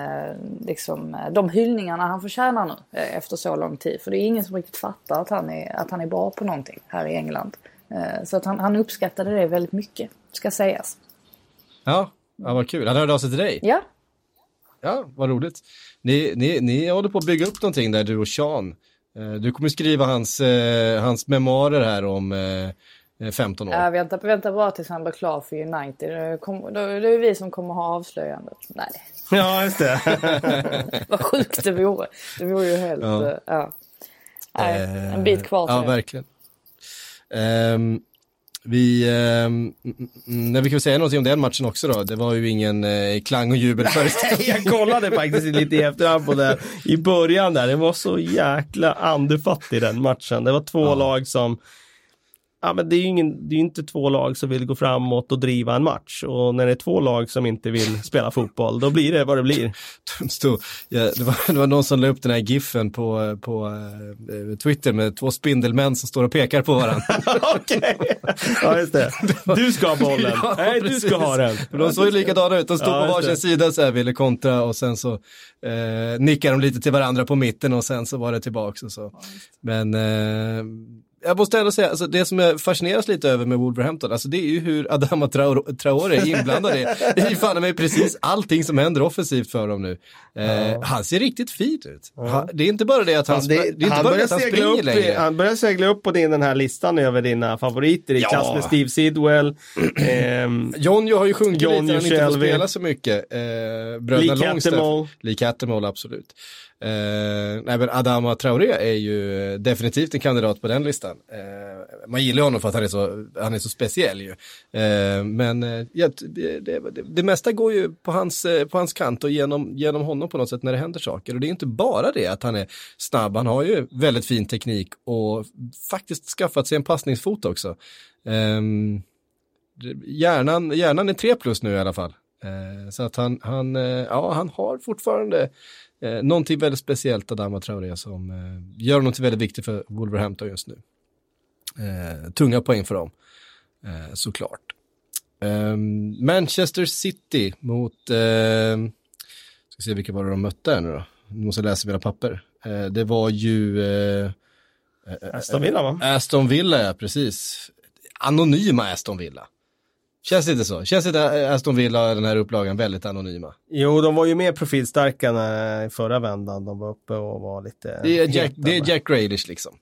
liksom, de hyllningarna han förtjänar nu efter så lång tid. För det är ingen som riktigt fattar att han är, att han är bra på någonting här i England. så att han, han uppskattade det väldigt mycket, ska sägas. Ja, ja vad kul. Han hörde av sig till dig? Ja. Ja, vad roligt. Ni, ni, ni håller på att bygga upp någonting där du och Sean. Du kommer skriva hans, hans memoarer här om 15 år. Ja, vänta, vänta bara tills han blir klar för United. Det, är vi som kommer ha avslöjandet. Nej. Ja, just det. Vad sjukt det vore. Det vore ju helt... Ja. ja. Nej, en bit kvar till Ja, det. verkligen. Um, vi, um, när vi kan säga någonting om den matchen också då. Det var ju ingen uh, klang och jubel för Jag kollade faktiskt lite i efterhand på det i början där. Det var så jäkla andefattig den matchen. Det var två ja. lag som ja, men det är ju ingen, det är inte två lag som vill gå framåt och driva en match. Och när det är två lag som inte vill spela fotboll, då blir det vad det blir. Ja, det, var, det var någon som la upp den här giffen på, på uh, Twitter med två spindelmän som står och pekar på varandra. Okej, ja just det. Du ska ha bollen, ja, nej du ska ha den. De såg ju likadana ut, de stod ja, på varsin sida så här, ville kontra och sen så eh, nickade de lite till varandra på mitten och sen så var det tillbaks och så. Men eh, jag måste ändå säga, alltså det som jag fascineras lite över med Wolverhampton, alltså det är ju hur Adama Traore är inblandad i, i fan med precis allting som händer offensivt för dem nu. Eh, Han ser riktigt fint ut. Han, det är inte bara det att han, det, det är inte han bara att han springer upp, längre. Han börjar segla upp på din, den här listan över dina favoriter i ja. klass med Steve Sidwell. ehm, Jonjo har ju sjunkit John lite, han inte får spela så mycket. Eh, bröderna Lee Cattermole. Lee Cattermole, absolut. Eh, nej men Adama Traoré är ju eh, definitivt en kandidat på den listan. Eh, man gillar honom för att han är så, han är så speciell ju. Eh, men eh, ja, det, det, det, mesta går ju på hans, eh, på hans kant och genom, genom honom på något sätt när det händer saker. Och det är inte bara det att han är snabb, han har ju väldigt fin teknik och faktiskt skaffat sig en passningsfot också. Eh, hjärnan, hjärnan är 3 plus nu i alla fall. Eh, så att han, han, ja, han har fortfarande Eh, någonting väldigt speciellt Adama Traoré som eh, gör någonting väldigt viktigt för Wolverhampton just nu. Eh, tunga poäng för dem, eh, såklart. Eh, Manchester City mot, eh, ska se vilka var det de mötte här nu då. Nu måste jag läsa mina papper. Eh, det var ju eh, Aston Villa va? Aston Villa, ja precis. Anonyma Aston Villa. Känns det inte så? Känns inte Aston Villa, den här upplagan, väldigt anonyma? Jo, de var ju mer profilstarka när, förra vändan. De var uppe och var lite... Det är Jack, det är Jack Grealish liksom.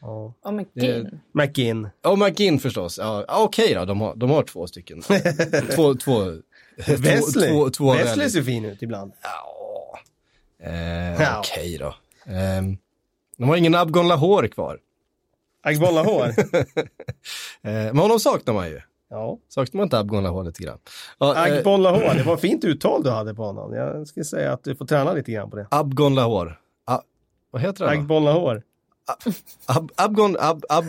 Ja. Och McGinn. McGinn. Och McGinn förstås. Ja, Okej okay då, de har, de har två stycken. två, två, Wesley. Två, två Wesley ser fin ut ibland. Ja. Eh, ja. Okej okay då. Um, De har ingen Abgon Lahore kvar. Agboll Lahore? Eh, men honom saknar man ju. Ja. Saknar man inte Abgon Lahore lite grann? Ja, eh, Agboll Lahore, det var fint uttal du hade på honom. Jag skulle säga att du får träna lite grann på det. Abgon Lahore. Ah, vad heter han Lahore. Ab, Abgon, Ab. Fan,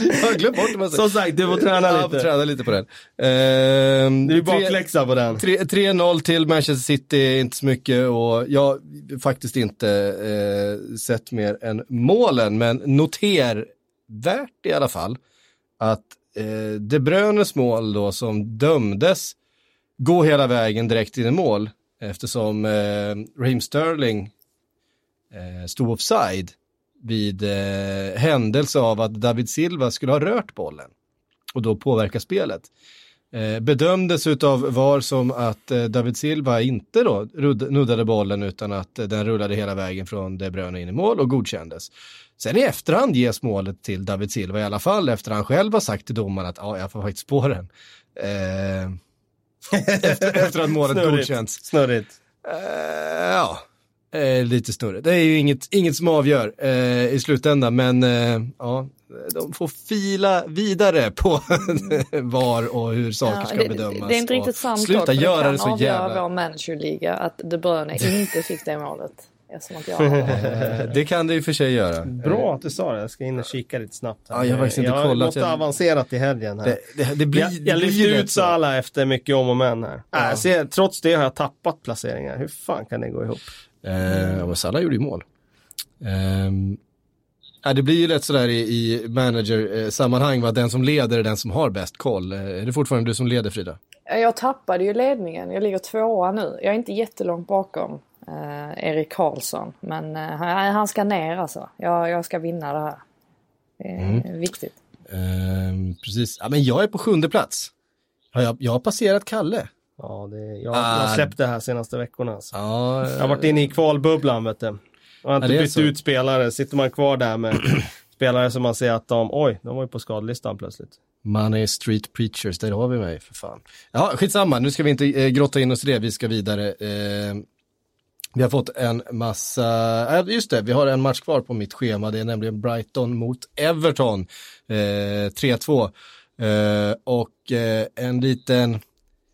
Jag har glömt bort det. Som sagt, du får träna lite. träna lite på den. Ehm, Det är bakläxa på den. tre- 3-0 till Manchester City, inte så mycket och jag har faktiskt inte eh, sett mer än målen, men notervärt i alla fall att eh, De Bruynes mål då som dömdes gå hela vägen direkt in i mål eftersom eh, Raheem Sterling eh, stod offside vid eh, händelse av att David Silva skulle ha rört bollen och då påverka spelet. Eh, bedömdes utav VAR som att eh, David Silva inte då nuddade bollen utan att eh, den rullade hela vägen från De Bruyne in i mål och godkändes. Sen i efterhand ges målet till David Silva i alla fall efter han själv har sagt till domaren att ja, jag får faktiskt på den. Eh, efter, efter att målet Snurrigt. godkänts. Snurrigt. Eh, ja, eh, lite snurrigt. Det är ju inget, inget som avgör eh, i slutändan, men eh, ja, de får fila vidare på var och hur saker Ja, ska det, bedömas. det är inte riktigt sant Sluta göra det kan så avgöra jävla... vår managerliga att De Bruyne inte fick det målet. Eftersom att jag har det. Eh, kan det i och för sig göra. Bra att du sa det, jag ska in och kika lite snabbt. här. Ja, jag har faktiskt inte jag kollat. måste Jag- ha avancerat i helgen här. Det, det, det blir, jag jag blir lyfte rätt ut så. Salah efter mycket om och men här. Ja. Äh, se, trots det har jag tappat placeringar. Hur fan kan det gå ihop? Eh, ja, men Salah gjorde ju mål. Ja, det blir ju lätt sådär i, i manager-sammanhang, va? den som leder är den som har bäst koll. Eh, Är det fortfarande du som leder Frida? Jag tappade ju ledningen. Jag ligger tvåa nu. Jag är inte jättelångt bakom eh, Erik Karlsson. Men eh, han, ska ner alltså. Jag, jag ska vinna det här. Det är Mm. viktigt. Ehm, precis, ja, men jag är på sjunde plats. Ja, jag, jag har passerat Kalle. Ja, det, jag, jag Ah. har släppt det här senaste veckorna. Alltså. Ja, Jag har varit inne i kvalbubblan vet du. Jag har inte är bytt så. ut spelare. Sitter man kvar där med spelare som man ser att de, oj, de var ju på skadelistan plötsligt. Money Street Preachers, där har vi mig för fan. Ja, skitsamma, nu ska vi inte eh, grotta in oss i det, vi ska vidare. Eh, vi har fått en massa, äh, just det, vi har en match kvar på mitt schema, det är nämligen Brighton mot Everton, eh, 3-2. Eh, och eh, en liten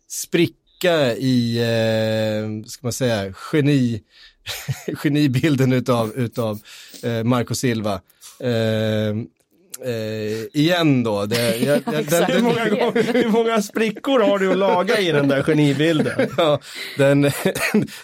spricka i, eh, ska man säga, geni, genibilden utav, utav eh, Marco Silva. Eh, Eh, igen då. Det, jag, jag, den, Hur många, gånger, hur många sprickor har du att laga i den där genibilden? ja, den,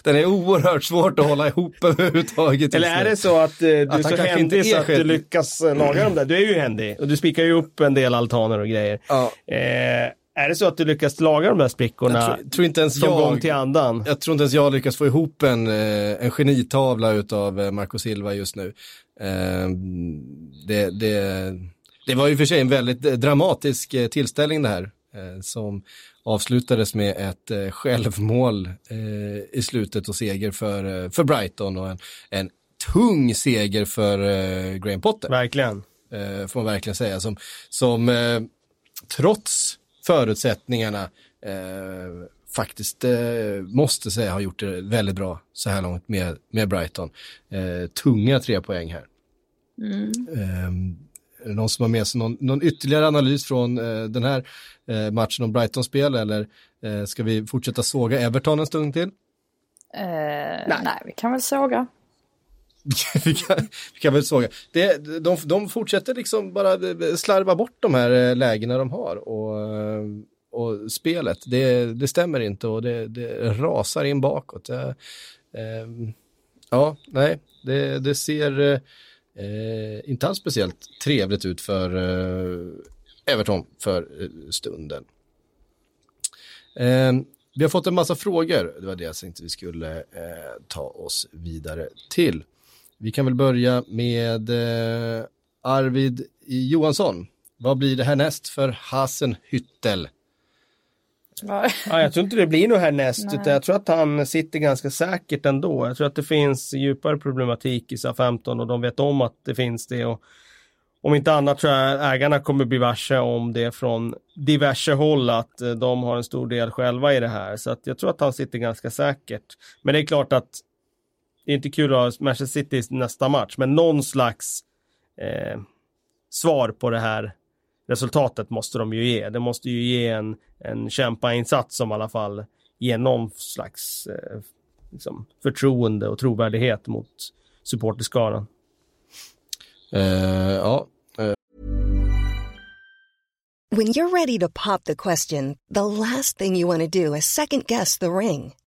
den är oerhört svårt att hålla ihop överhuvudtaget. Eller är det så att eh, du Att är så händig så att du lyckas eh, laga dem där? Du är ju händig och du spikar ju upp en del altaner och grejer. Ja, Eh, är det så att du lyckas laga de där sprickorna jag tror, tror inte ens från gång jag, till andan? jag tror inte ens jag lyckas få ihop en, eh, en genitavla utav eh, Marco Silva just nu. Eh, Det, det, det var ju för sig en väldigt eh, dramatisk tillställning det här. Som avslutades med ett självmål i slutet och seger för, för Brighton och en, en tung seger för Graham Potter. Verkligen. får man verkligen säga, som, som trots förutsättningarna eh, faktiskt eh, måste säga har gjort det väldigt bra så här långt med, med Brighton. Eh, tunga tre poäng här. Eh, är det någon som har med sig någon, någon ytterligare analys från eh, den här eh, matchen om Brightons spel eller eh, ska vi fortsätta såga Everton en stund till? Eh, nej. vi kan väl såga. vi, kan, vi kan väl såga. Det, de, de fortsätter liksom bara slarva bort de här eh, lägena de har och, eh, och spelet. Det, det stämmer inte och det, det rasar in bakåt. Det, eh, ja, nej, det, det ser eh, inte alls speciellt trevligt ut för eh, Everton för eh, stunden. Eh, vi har fått en massa frågor, det var det jag tänkte vi skulle eh, ta oss vidare till. Vi kan väl börja med eh, Arvid Johansson. Vad blir det härnäst för Hasenhüttel? Ja. Ja, jag tror inte det blir något härnäst, Nej. utan jag tror att han sitter ganska säkert ändå. Jag tror att det finns djupare problematik i SA-15 och de vet om att det finns det. Och om inte annat tror jag ägarna kommer bli varse om det från diverse håll att eh, de har en stor del själva i det här. Så att jag tror att han sitter ganska säkert. Men det är klart att det är inte kul att ha Manchester City nästa match, men någon slags eh, svar på det här resultatet måste de ju ge. Det måste ju ge en, en kämpainsats som i alla fall ger någon slags eh, liksom, förtroende och trovärdighet mot supporterskaran. Eh, ja, When you're ready to pop the question, the last thing you want to do is second guess the ring.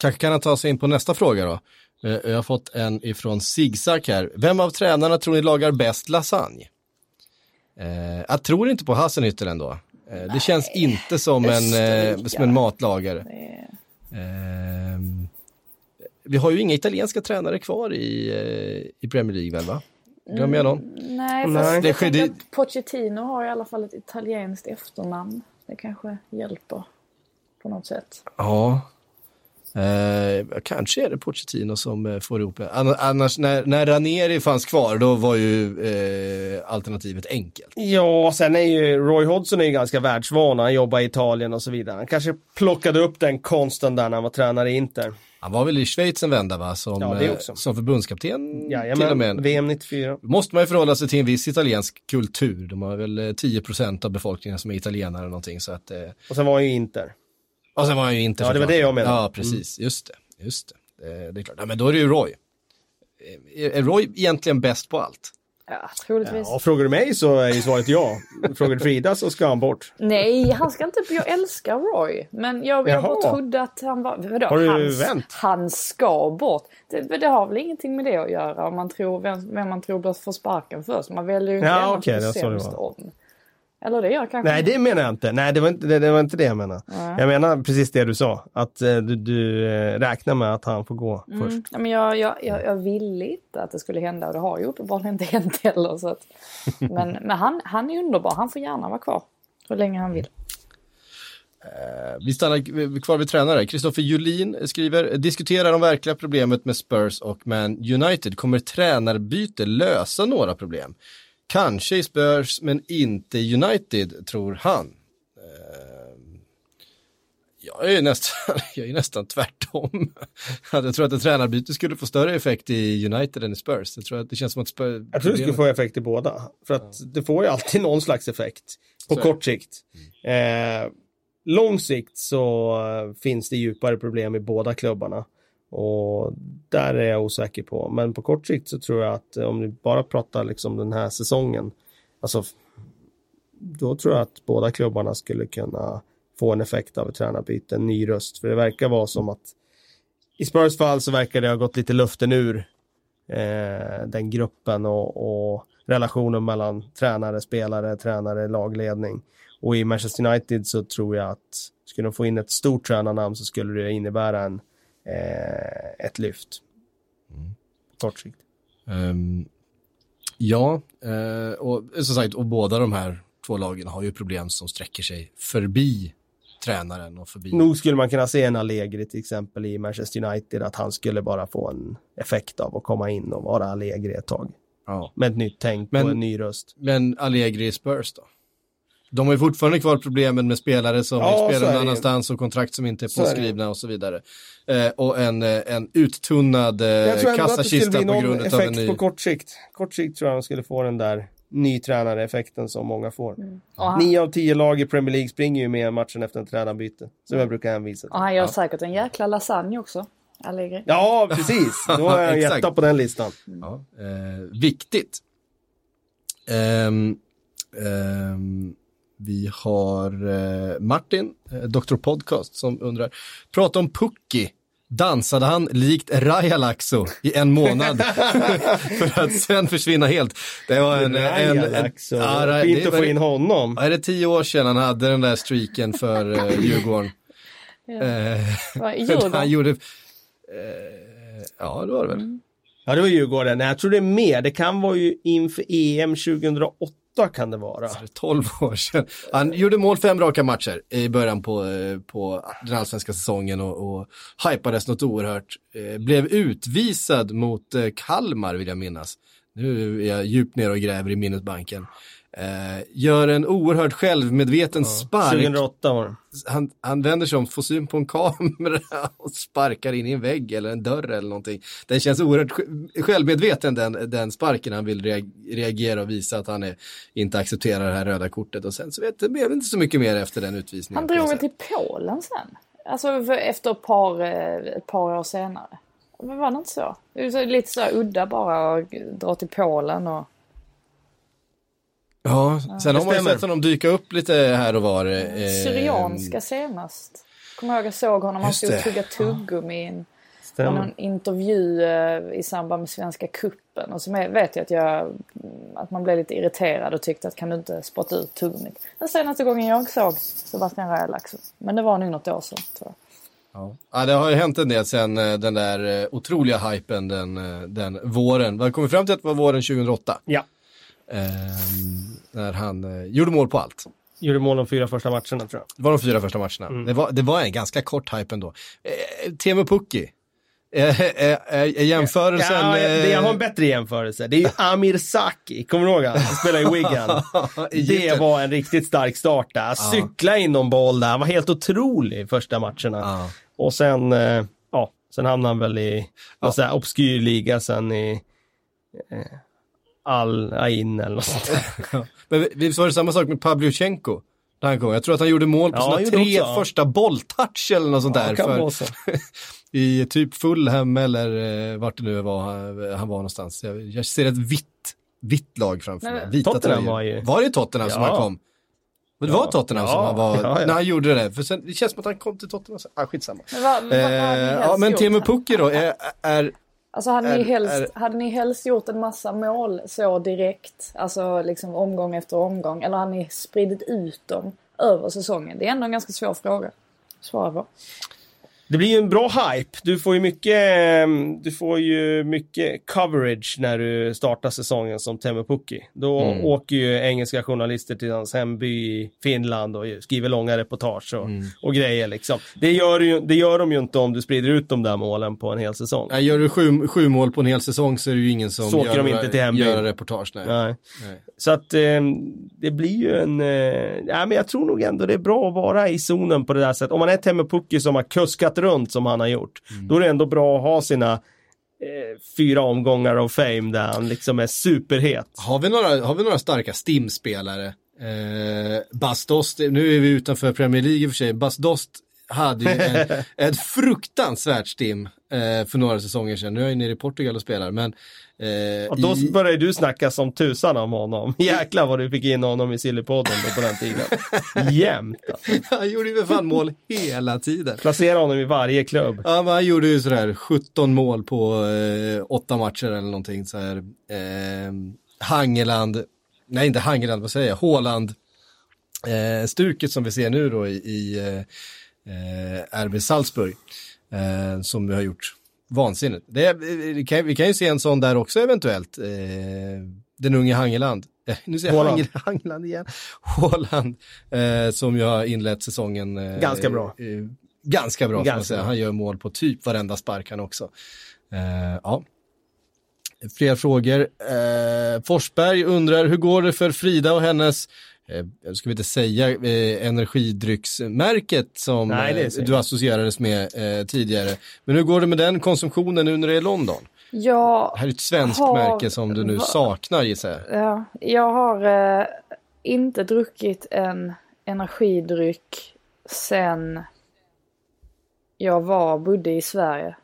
kanske kan han ta sig in på nästa fråga då. Eh, jag har fått en ifrån Zigzag här. Vem av tränarna tror ni lagar bäst lasagne? Eh, jag tror inte på Hassenhüttel ändå. Eh, det känns inte som en, eh, som en matlagare. Ehm, vi har ju inga italienska tränare kvar i, i Premier League väl va? Glömmer jag någon? Nej, Nej. jag Det att Pochettino har i alla fall ett italienskt efternamn. Det kanske hjälper på något sätt. Ja. Eh, kanske är det Pochettino som eh, får ihop det. Ann- Annars, när, när Ranieri fanns kvar, då var ju eh, alternativet enkelt. Ja, sen är ju Roy Hodgson är ju ganska världsvan. Han jobbar i Italien och så vidare. Han kanske plockade upp den konsten där när han var tränare i Inter. Han var väl i Schweiz en vända va, som, Ja, eh, som förbundskapten till och Jajamän, med. VM 94. måste man ju förhålla sig till en viss italiensk kultur. De har väl eh, 10% av befolkningen som är italienare eller någonting. Så att, eh, Och sen var han ju Inter. Och sen var han ju inte Ja, det var det jag menade. Ja, precis. Just det. Just det. Eh, det är klart. Ja, men då är det ju Roy. Eh, Är Roy egentligen bäst på allt? Ja, troligtvis. Ja, frågar du mig så är ju svaret ja. Frågar du Frida så ska han bort. Nej, han ska inte... Jag älskar Roy. Men jag, jag bara trodde att han var... Vadå? Har du han, vänt? han ska bort. Det, det har väl ingenting med det att göra om man tror vem, vem man tror bör få sparken först. Man väljer ju inte Ja, tycker det det sämst var. om. Eller det gör kanske Nej, det menar jag inte. Nej, det var inte det, det, var inte det jag menade. Jag menar precis det du sa. Att eh, du, du eh, räknar med att han får gå först. Mm. Ja, men jag, jag, jag, jag ville inte att det skulle hända och det har ju uppenbarligen inte hänt heller. Så att, men men han, han är underbar. Han får gärna vara kvar så länge han vill. Vi stannar kvar vid tränare. Kristoffer Julin skriver, diskuterar de verkliga problemet med Spurs och Man United. Kommer tränarbyte lösa några problem? Kanske i Spurs, men inte i United, tror han. Eh, Jag är nästan, jag är nästan tvärtom. Jag tror att ett tränarbyte skulle få större effekt i United än i Spurs. Jag tror att det känns som att Spurs... Jag tror det skulle få effekt i båda. För att det får ju alltid någon slags effekt. På Så kort sikt. Eh, lång sikt så eh, finns det djupare problem i båda klubbarna. Och där är jag osäker på. Men på kort sikt så tror jag att eh, om vi bara pratar liksom den här säsongen. Alltså då tror jag att båda klubbarna skulle kunna få en effekt av ett tränarbyte, en ny röst. För det verkar vara som att i Spurs fall så verkar det ha gått lite luften ur eh, den gruppen och, och relationen mellan tränare, spelare, tränare, lagledning. Och i Manchester United så tror jag att skulle de få in ett stort tränarnamn så skulle det innebära en, eh, ett lyft. Kort sikt. Ehm, ja, eh, och som sagt, och båda de här två lagen har ju problem som sträcker sig förbi tränaren och förbi. Nog skulle man kunna se en Allegri till exempel i Manchester United att han skulle bara få en effekt av att komma in och vara Allegri ett tag. Ja. Med ett nytt tänk Men- och en ny röst. Men Allegri i Spurs då? De har ju fortfarande kvar problemen med spelare som Ja, vill så spela är någon annanstans och kontrakt som inte är Så är påskrivna och så vidare. Eh, och en, eh, en uttunnad eh, kassakista på grund av en ny... på kort sikt. Kort sikt tror jag de skulle få den där ny tränare-effekten som många får. Och han, Nio av tio lag i Premier League springer ju med matchen efter en tränarbyte. Som jag brukar hänvisa och till. han gör säkert en jäkla lasagne också. Allegri. Ja, precis. Då är jag jätta på den listan. Ja, eh, viktigt. Ehm, ehm, vi har eh, Martin, eh, Dr. Podcast, som undrar, prata om Pucki. Dansade han likt Rajalaxo i en månad för att sen försvinna helt? Det var en... en, en, och Ja, Ra- Fint det att få in honom. Ja, är det tio år sedan han hade den där streaken för eh, Djurgården? Va, i han Djurgården. gjorde... Eh, ja, det var det väl. Ja, det var Djurgården. Jag tror det är mer. Det kan vara ju inför EM 2008 kan det vara. 12 år sedan. Han gjorde mål fem raka matcher i början på, eh, på den allsvenska säsongen och, och hypades något oerhört. Eh, blev utvisad mot eh, Kalmar vill jag minnas. Nu är jag djupt ner och gräver i minnesbanken. Eh, gör en oerhört självmedveten spark. 2008 var det. Han, han vänder sig om, får syn på en kamera och sparkar in i en vägg eller en dörr eller någonting. Den känns oerhört sj- självmedveten den, den sparken. Han vill rea- reagera och visa att han är, inte accepterar det här röda kortet. Och sen så vet det blev inte så mycket mer efter den utvisningen. Han drog väl till Polen sen? Alltså efter ett par, eh, ett par år senare. Men var det inte så? Det lite så udda bara att dra till Polen och... Ja, sen har man ju sett honom dyka upp lite här och var. Eh, Syrianska senast. Kommer jag ihåg jag såg honom, han stod och tuggade tuggummi i någon intervju eh, i samband med Svenska kuppen Och så vet jag att, jag att man blev lite irriterad och tyckte att kan du inte spotta ut tuggummit. Den senaste gången jag såg Sebastian Rejlax. Men det var nog något år sedan tror jag. Ja. ja, det har ju hänt en del sen eh, den där eh, otroliga hypen den, eh, den våren. Vad kom vi fram till att det var våren 2008? Ja. Ehm, när han eh, gjorde mål på allt. Gjorde mål de fyra första matcherna tror jag. Det var de fyra första matcherna. Mm. Det, var, det var en ganska kort hype ändå. Eh, Teemu Pukki. Eh, eh, eh, är jämförelsen... Ja, jag, jag har en eh, bättre jämförelse. Det är ju Amir Saki, kommer du ihåg han? Han spelade i Wigan. Det var en riktigt stark start där. Cykla in någon boll där, han var helt otrolig första matcherna. Och sen, eh, ja, sen hamnade han väl i någon obskyr liga sen i eh, Al Ain eller något sånt där. Men vi- vi var det samma sak med Pavlyuchenko. När han kom. Jag tror att han gjorde mål på Ja, sina tre också, ja. första bolltouch eller något sånt Ja, där. kan för, vara så. I typ Fulham eller eh, vart det nu var han, han var någonstans. Jag, jag ser ett vitt, vitt lag framför Nej, mig. Vita Tottenham tröjor. var ju- Var det Tottenham som Ja. han kom? Men det var Tottenham som Ja, han var, ja, ja. när han gjorde det. För sen, det känns som att han kom till Tottenham. sen- Ah, skitsamma. Men vad, vad, Eh, ja, men? Teemu Pukki då, är, är Alltså hade ni, Är- helst, är- hade ni helst gjort en massa mål så direkt? Alltså liksom omgång efter omgång. Eller hade ni spridit ut dem över säsongen? Det är ändå en ganska svår fråga. att Svara på. Det blir ju en bra hype. Du får ju mycket, eh, du får ju mycket coverage när du startar säsongen som Teemu Pukki. Då Mm. åker ju engelska journalister till hans hemby i Finland och skriver långa reportage och, Mm. och grejer liksom. Det gör, ju, det gör de ju inte om du sprider ut de där målen på en hel säsong. Nej, gör du sju, sju mål på en hel säsong så är det ju ingen som Så gör, de inte till hembyn. gör reportage. Nej. Nej. Nej. Så att eh, det blir ju en... Eh, ja, men jag tror nog ändå det är bra att vara i zonen på det där sättet. Om man är Teemu Pukki som har kuskat runt som han har gjort. Mm. Då är det ändå bra att ha sina eh, fyra omgångar av fame där han liksom är superhet. Har vi några, har vi några starka STIM-spelare? Eh, Bas Dost, nu är vi utanför Premier League i och för sig. Bas Dost hade ju en, ett fruktansvärt STIM eh, för några säsonger sedan. Nu är jag nere i Portugal och spelar, men eh, Och då i, började du snacka som tusan om honom. Jäklar vad du fick in honom i Sillypodden då på den tiden. Jämt. Alltså. han gjorde ju för fan mål hela tiden. Placera honom i varje klubb. Ja, men han gjorde ju sådär 17 mål på eh, åtta matcher eller någonting så här. Eh, Hangeland, nej inte Hangeland, vad säger jag, Håland. Eh, stuket som vi ser nu då i, i eh, eh, RB Salzburg. Eh, som vi har gjort vansinnigt. Det, vi, kan, vi kan ju se en sån där också eventuellt. Eh, den unge Hangeland. Eh, nu säger jag Haaland. Hangel- Hangeland igen. Håland. Eh, som ju har inlett säsongen. Eh, Ganska bra. Eh, ganska bra får man Ganska säga. bra. Han gör mål på typ varenda spark han också. Eh, ja. Fler frågor. Forsberg undrar, hur går det för Frida och hennes, eh, jag ska vi inte säga eh, energidrycksmärket som Nej, eh, du associerades med eh, tidigare. Men hur går det med den konsumtionen nu när det är London? Jag, Det här är ett svenskt Har- märke som du nu va- saknar gissar jag. ja, jag har eh, inte druckit en energidryck sen jag var bodde i Sverige.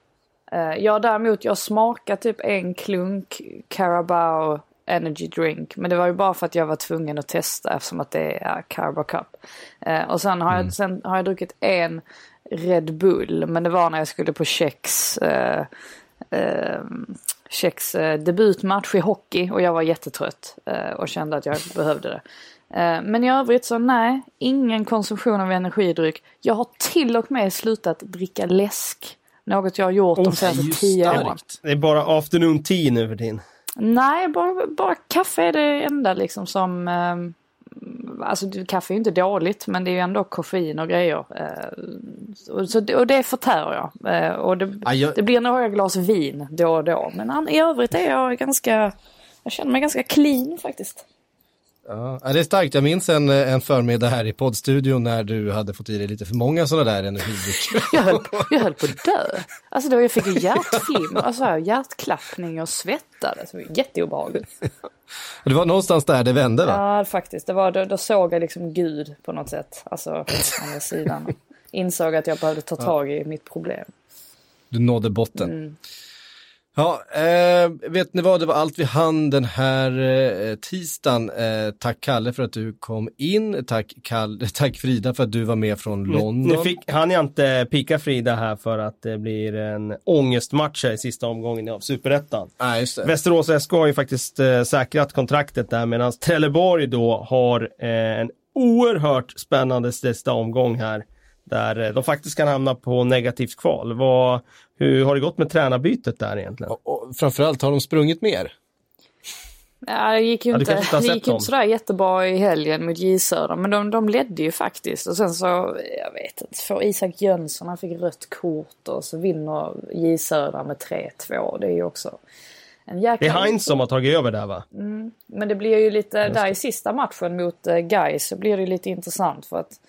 Eh, jag däremot, jag smakade typ en klunk Carabao Energy Drink. Men det var ju bara för att jag var tvungen att testa eftersom att det är Carabao Cup. Eh, och sen har, jag, sen har jag druckit en Red Bull. Men det var när jag skulle på Tjecks eh, eh, Tjecks debutmatch i hockey och jag var jättetrött eh, och kände att jag behövde det. Eh, men i övrigt så nej, ingen konsumtion av energidryck. Jag har till och med slutat dricka läsk Något jag har gjort de Oh, senaste det är ju tio åren. Det är bara afternoon tea nu för tiden. Nej, bara, bara kaffe är det enda liksom som... Eh, alltså kaffe är ju inte dåligt men det är ju ändå koffein och grejer. Eh, och, så, och det förtär jag. Eh, och det, Ja, jag- det blir några glas vin då och då. Men an, i övrigt är jag ganska... Jag känner mig ganska clean faktiskt. Ja, det är starkt. Jag minns en, en förmiddag här i poddstudion när du hade fått i dig lite för många sådana där energidrycker. Jag höll, jag höll på att dö. Alltså då jag fick ju hjärtflimmer, alltså hjärtklappning och svettades. Var jätteobehagligt. Det var någonstans där det vände va? Ja, faktiskt. Det var, då, då såg jag liksom Gud på något sätt. Alltså, på andra sidan. Insåg att jag behövde ta tag i mitt problem. Du nådde botten. Mm. Ja, eh, vet ni vad, det var allt vi hann den här eh, tisdagen. Eh, tack Kalle för att du kom in. Tack, Kalle, tack Frida för att du var med från London. Nu fick, han jag inte pika Frida här för att det blir en ångestmatch här i sista omgången av Superettan. Det. Västerås SK har ju faktiskt eh, säkrat kontraktet där medan Trelleborg då har eh, en oerhört spännande sista omgång här. Där eh, de faktiskt kan hamna på negativt kval. Vad, hur har det gått med tränarbytet där egentligen? Och, och framförallt har de sprungit mer. Ja, det gick ju Ja, inte, det gick inte sådär jättebra i helgen mot J Södra. Men de, de ledde ju faktiskt. Och sen så, jag vet inte, får Isak Jönsson, han fick rött kort och så vinner J Södra med 3-2. Det är ju också en jäkla... Det är Heinz som har tagit över där va? Men det blir ju lite, där i sista matchen mot eh, Gais så blir det lite intressant för att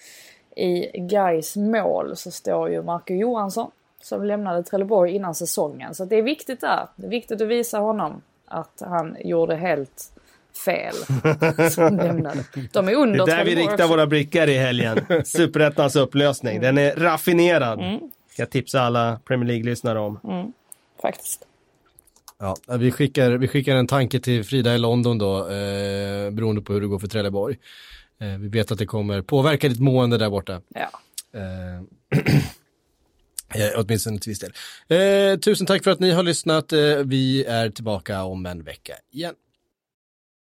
i Gais mål så står ju Marco Johansson som lämnade Trelleborg innan säsongen. Så det är viktigt där. Det är viktigt att visa honom att han gjorde helt fel som lämnade. De är Det under är där vi riktar också. våra blickar i helgen. Superettans upplösning. Den är raffinerad. Mm. Jag tipsa alla Premier League-lyssnare om. Faktiskt. Ja, vi, skickar, vi skickar en tanke till Frida i London då, eh, beroende på hur det går för Trelleborg. Eh, vi vet att det kommer påverka ditt mående där borta. Ja. Eh, eh, åtminstone till viss del. Tusen tack för att ni har lyssnat. Vi är tillbaka om en vecka igen.